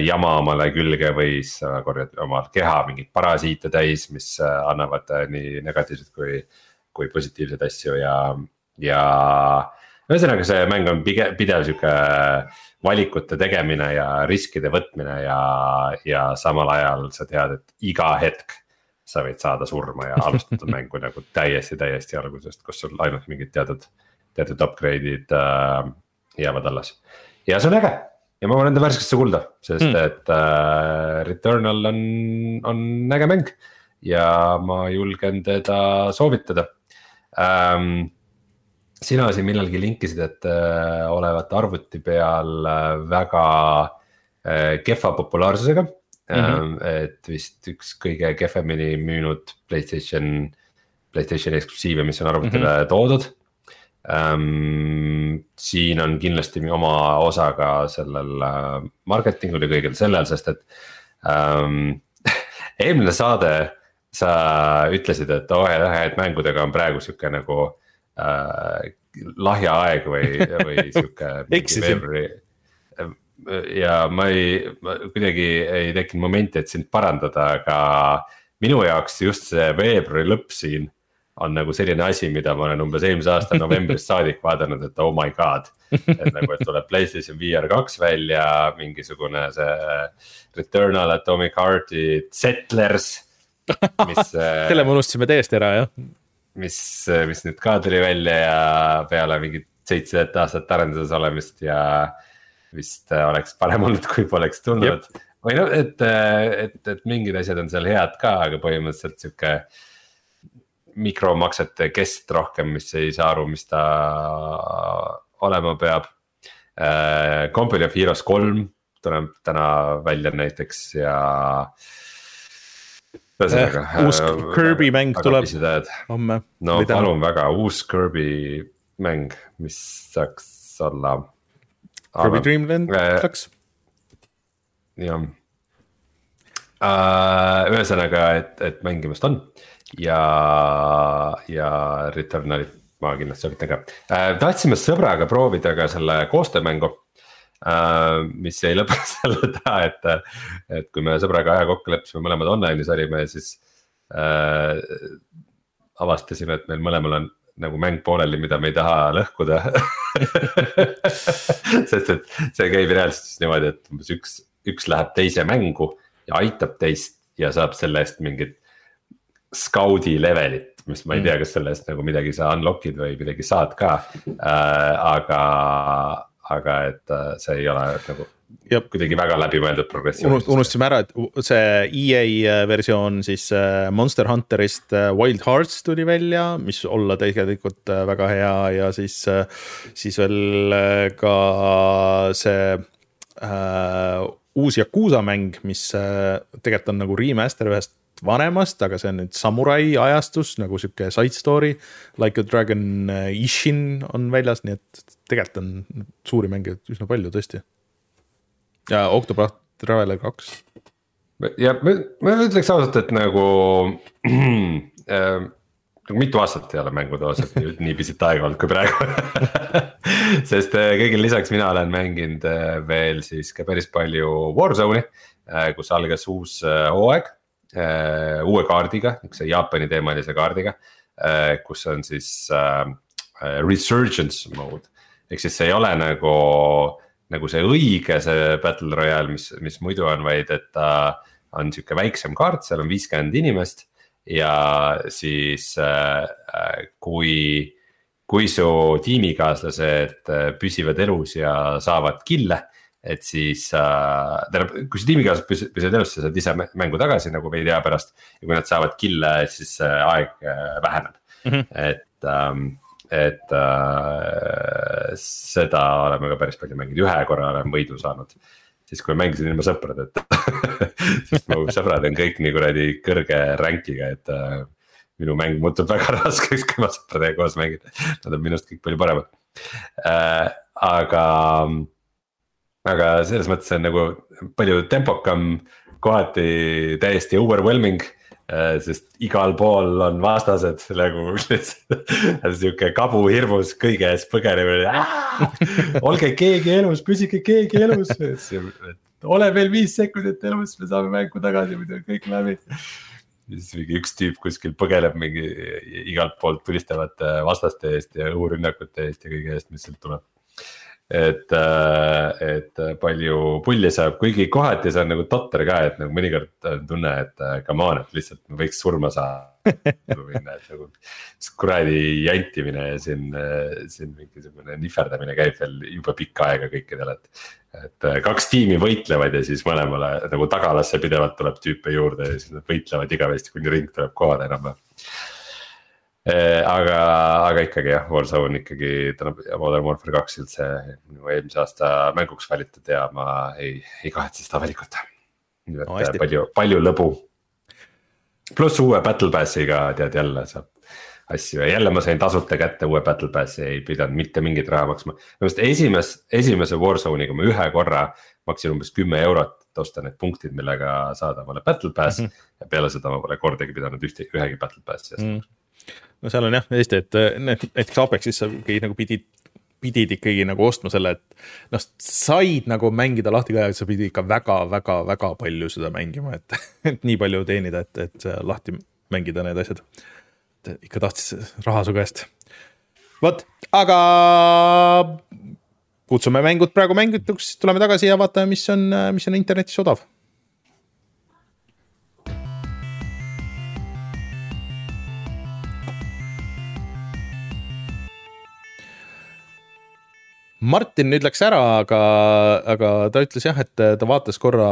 jama omale külge või siis sa korjad oma keha mingeid parasiite täis, mis äh, annavad äh, nii negatiivseid kui, kui positiivseid asju ja, ja. ühesõnaga, see mäng on pigem pidev sihuke valikute tegemine ja riskide võtmine ja, ja samal ajal sa tead, et iga hetk sa võid saada surma ja alustada mängu nagu täiesti, täiesti algusest, kus sul ainult mingid teatud, teatud upgrade'id äh, jäävad alles ja see on äge ja ma panen ta värskesse kulda, sest mm. et äh, Returnal on, on äge mäng ja ma julgen teda soovitada ähm,. sina siin millalgi linkisid, et äh, olevat arvuti peal äh, väga äh, kehva populaarsusega mm. -hmm. et vist üks kõige kehvemini müünud Playstation, Playstationi eksklusiive, mis on arvutile mm -hmm. toodud ähm,. siin on kindlasti oma osa ka sellel äh, marketingul ja kõigel sellel, sest et ähm, eelmine saade sa ütlesid, et oh jah, et mängudega on praegu sihuke nagu äh, lahja aeg või, või sihuke veebruari ja ma ei, kuidagi ei tekkinud momenti, et sind parandada, aga minu jaoks just see veebruari lõpp siin on nagu selline asi, mida ma olen umbes eelmise aasta novembrist saadik vaadanud, et oh my god. et nagu, et tuleb Playstation VR kaks välja, mingisugune see Returnal Atomic Heart'i Settlers, mis selle me unustasime täiesti ära, jah. mis, mis nüüd ka tuli välja ja peale mingit seitset aastat arenduses olemist ja vist oleks parem olnud, kui poleks tulnud. või noh, et, et, et mingid asjad on seal head ka, aga põhimõtteliselt sihuke mikromaksete kest rohkem, mis ei saa aru, mis ta olema peab äh,. Company of Heroes kolm tuleb täna välja näiteks ja. ühesõnaga äh,. uus Kirby väga, mäng tuleb homme. no palun väga, uus Kirby mäng, mis saaks olla. Kirby Dream Land äh, kaks. jah uh,, ühesõnaga, et, et mängimist on ja, ja Returnalit ma kindlasti soovitan ka äh,. tahtsime sõbraga proovida ka selle koostöömängu äh,. mis jäi lõpuks selle taha, et, et kui me sõbraga aja kokku leppisime, mõlemad online'is olime, siis äh,. avastasime, et meil mõlemal on nagu mäng pooleli, mida me ei taha lõhkuda sest et see käib reaalselt niimoodi, et umbes üks, üks läheb teise mängu ja aitab teist ja saab selle eest mingit scout'i levelit, mis ma ei mm. tea, kas selle eest nagu midagi sa unlock'id või midagi saad ka äh,, aga, aga et äh, see ei ole nagu Jab. kuidagi väga läbimõeldud progressioon. unustasime ära, et see EA äh, versioon siis äh, Monster Hunterist Wild Hearts tuli välja, mis olla tegelikult väga hea ja siis, siis veel ka see äh, uus Yakuusa mäng, mis äh, tegelikult on nagu remaster ühest vanemast, aga see on nüüd samurai ajastus nagu sihuke side story. Like a Dragon äh, Ishin on väljas, nii et tegelikult on suuri mänge üsna palju tõesti. ja Octopath Traveler kaks. ja ma, ma ütleks ausalt, et nagu äh, nagu mitu aastat ei ole mängude osas nii pisut aega olnud kui praegu sest äh, kõigile lisaks mina olen mänginud veel siis ka päris palju Warzone'i, kus algas uus hooaeg äh, uue kaardiga, niukse Jaapani teemalise kaardiga äh,, kus on siis äh, äh, resurgence mode. ehk siis see ei ole nagu, nagu see õige, see battle royale, mis, mis muidu on, vaid et ta on sihuke väiksem kaart, seal on viiskümmend inimest ja siis äh, äh kui kui su tiimikaaslased äh, püsivad elus ja saavad kill'e et siis äh, tähendab, kui sa tiimikaaslased püsivad, püsivad elus, sa saad ise mängu tagasi nagu veidi aja pärast. ja kui nad saavad kill'e, siis see aeg äh, väheneb mm, -hmm. et ähm, et äh, seda oleme ka päris palju mänginud, ühe korra olen võidu saanud. Siis kui ma mängisin ilma sõpradeta sest mu sõbrad on kõik nii kuradi kõrge rank'iga, et äh, minu mäng muutub väga raskeks, kui ma sõpradega koos mängin. Nad on minust kõik palju paremad äh,, aga, aga selles mõttes on nagu palju tempokam, kohati täiesti overwhelming sest igal pool on vastased nagu sihuke kabu hirmus kõige eest põgenemine. olge keegi elus, püsige keegi elus. ole veel viis sekundit elus, me saame mängu tagasi, muidu on kõik läbi siis mingi üks tüüp kuskil põgeneb mingi igalt poolt tulistavate vastaste eest ja õhurünnakute eest ja kõige eest, mis sealt tuleb. Et, äh, et palju pulli saab, kuigi kohati see on nagu totter ka, et nagu mõnikord on tunne, et äh, come on, et lihtsalt võiks surma saada minna, et nagu kuradi jantimine ja siin, äh, siin mingisugune nihverdamine käib veel jube pikka aega kõikidel, et et kaks tiimi võitlevad ja siis mõlemale nagu tagalasse pidevalt tuleb tüüpe juurde ja siis nad võitlevad igavesti, kuni ring tuleb kohale enam-vähem. Äh, aga, aga ikkagi jah, Warzone ikkagi tänu Modern Warfare kaks üldse minu eelmise aasta mänguks valitud ja ma ei, ei kahetse seda valikut. nii et no, palju, palju lõbu. pluss uue Battle Passiga tead jälle saab asju ja jälle ma sain tasuta kätte uue Battle Passi, ei pidanud mitte mingit raha maksma. minu arust esimest, esimese Warzone'iga ma ühe korra maksin umbes kümme eurot, et osta need punktid, millega saada omale Battle Pass mm. -hmm. ja peale seda ma pole kordagi pidanud ühte, ühegi Battle Passi eest mm. -hmm. No seal on jah hästi, et näiteks Apexis sa nagu pidid pidid ikkagi nagu ostma selle, et noh, said nagu mängida lahti ka, sa pidid ikka väga-väga-väga palju seda mängima, et, et nii palju teenida, et, et lahti mängida need asjad et ikka tahtis raha su käest. vot, aga kutsume mängud praegu mängituks, tuleme tagasi ja vaatame, mis on, mis on internetis odav Martin nüüd läks ära, aga, aga ta ütles jah, et ta vaatas korra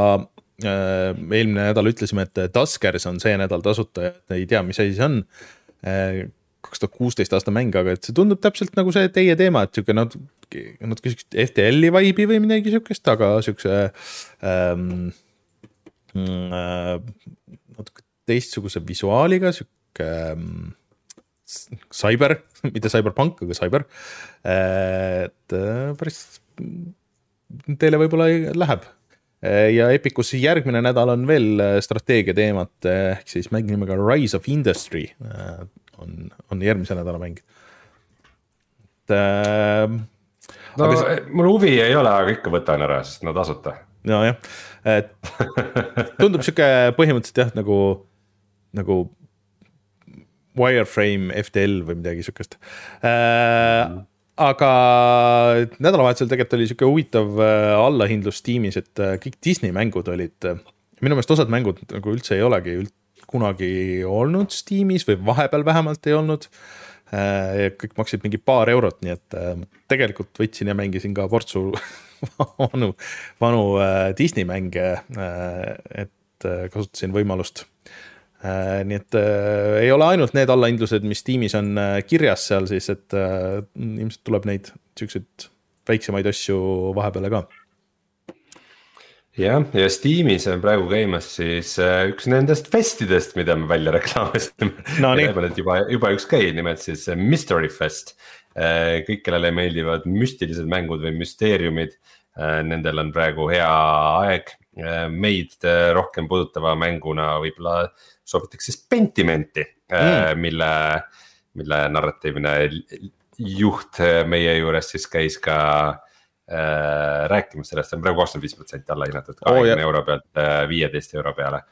äh,. eelmine nädal ütlesime, et Taskers on see nädal tasuta ja ei tea, mis asi see on kaks tuhat kuusteist aasta mäng, aga et see tundub täpselt nagu see teie teema, et sihuke natuke, natuke siukest FTL-i vibe'i või midagi siukest, aga siukse ähm, äh, natuke teistsuguse visuaaliga, sihuke ähm, cyber, mitte cyberpunk, aga cyber. et äh, päris teile võib-olla läheb ja Epicus järgmine nädal on veel strateegia teemat, ehk siis mäng nimega Rise of Industry on, on järgmise nädala mäng. et no aga... mul huvi ei ole, aga ikka võtan ära, sest no tasuta. nojah, et tundub sihuke põhimõtteliselt jah, nagu, nagu Wireframe FTL või midagi sihukest äh, mm aga nädalavahetusel tegelikult oli sihuke huvitav äh, allahindlus tiimis, et äh, kõik Disney mängud olid, äh, minu meelest osad mängud nagu üldse ei olegi üld, kunagi olnud Steamis või vahepeal vähemalt ei olnud. kõik maksid mingi paar eurot, nii et tegelikult võtsin ja mängisin ka portsu vanu, vanu Disney mänge. et kasutasin võimalust nii et äh, ei ole ainult need allahindlused, mis tiimis on äh, kirjas seal siis, et äh, ilmselt tuleb neid siukseid väiksemaid asju vahepeale ka. jah, ja Steamis on praegu käimas siis äh, üks nendest festidest, mida me välja reklaamisime no,. juba, juba üks käib, nimelt siis Mystery Fest äh,. kõik, kellele meeldivad müstilised mängud või müsteeriumid äh,, nendel on praegu hea aeg meid rohkem puudutava mänguna võib-olla soovitakse siis Pentimenti äh, mm., mille, mille narratiivne juht meie juures siis käis ka äh, rääkimas sellest, see on praegu kakskümmend viis protsenti alla hinnatud, kahekümne oh, euro pealt äh, viieteist euro peale.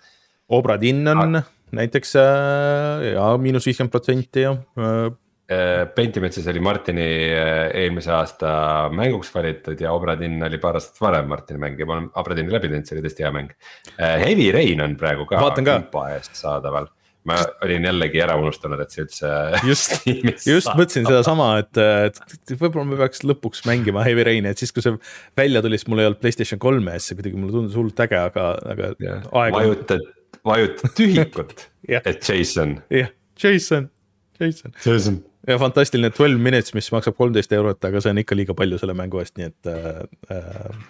Obra Dinn on ah. näiteks äh, ja miinus viiskümmend protsenti ja äh, Äh, Pentiment siis oli Martini äh, eelmise aasta mänguks valitud ja Obra Dinn oli paar aastat varem Martini mäng ja ma olen Obra Dinni läbi teinud, see oli tõesti hea mäng. Äh, Heavy Rain on praegu ka ka. eest saadaval, ma olin jällegi ära unustanud, et see üldse. just, just mõtlesin sedasama, et, et võib-olla ma peaks lõpuks mängima Heavy Raini, et siis, kui see välja tuli, siis mul ei olnud Playstation kolme ees, see kuidagi mulle tundus hullult äge, aga, aga. vajutad, vajutad tühikut et Jason. jah, Jason, Jason. Jason ja fantastiline twelve minutes, mis maksab kolmteist eurot, aga see on ikka liiga palju selle mängu eest, nii et äh, äh,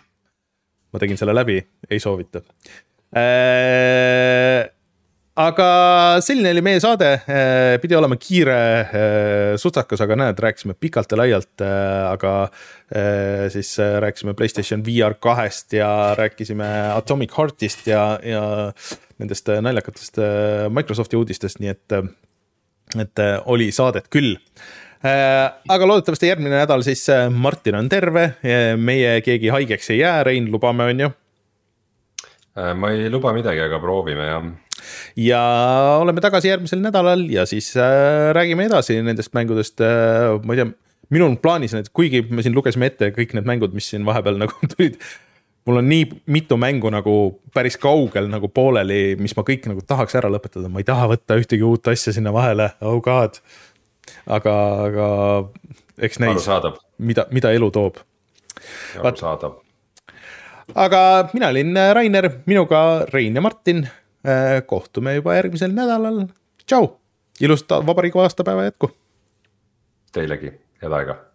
ma tegin selle läbi, ei soovita äh, aga selline oli meie saade, äh, pidi olema kiire, äh, sutsakas, aga näed, rääkisime pikalt ja laialt, aga siis rääkisime Playstation VR kahest ja rääkisime Atomic Heartist ja, ja nendest naljakatest Microsofti uudistest, nii et, et oli saadet küll aga loodetavasti järgmine nädal siis Martin on terve, meie keegi haigeks ei jää, Rein, lubame, on ju? ma ei luba midagi, aga proovime jah ja oleme tagasi järgmisel nädalal ja siis äh, räägime edasi nendest mängudest äh,, ma ei tea minul on plaanis need, kuigi me siin lugesime ette kõik need mängud, mis siin vahepeal nagu tulid. Mul on nii mitu mängu nagu päris kaugel nagu pooleli, mis ma kõik nagu tahaks ära lõpetada, ma ei taha võtta ühtegi uut asja sinna vahele, oh god. aga, aga eks näis, mida, mida elu toob. arusaadav. aga mina olin Rainer, minuga Rein ja Martin Äh, kohtume juba järgmisel nädalal. tšau, ilusat vabariigi aastapäeva jätku. Teilegi, head aega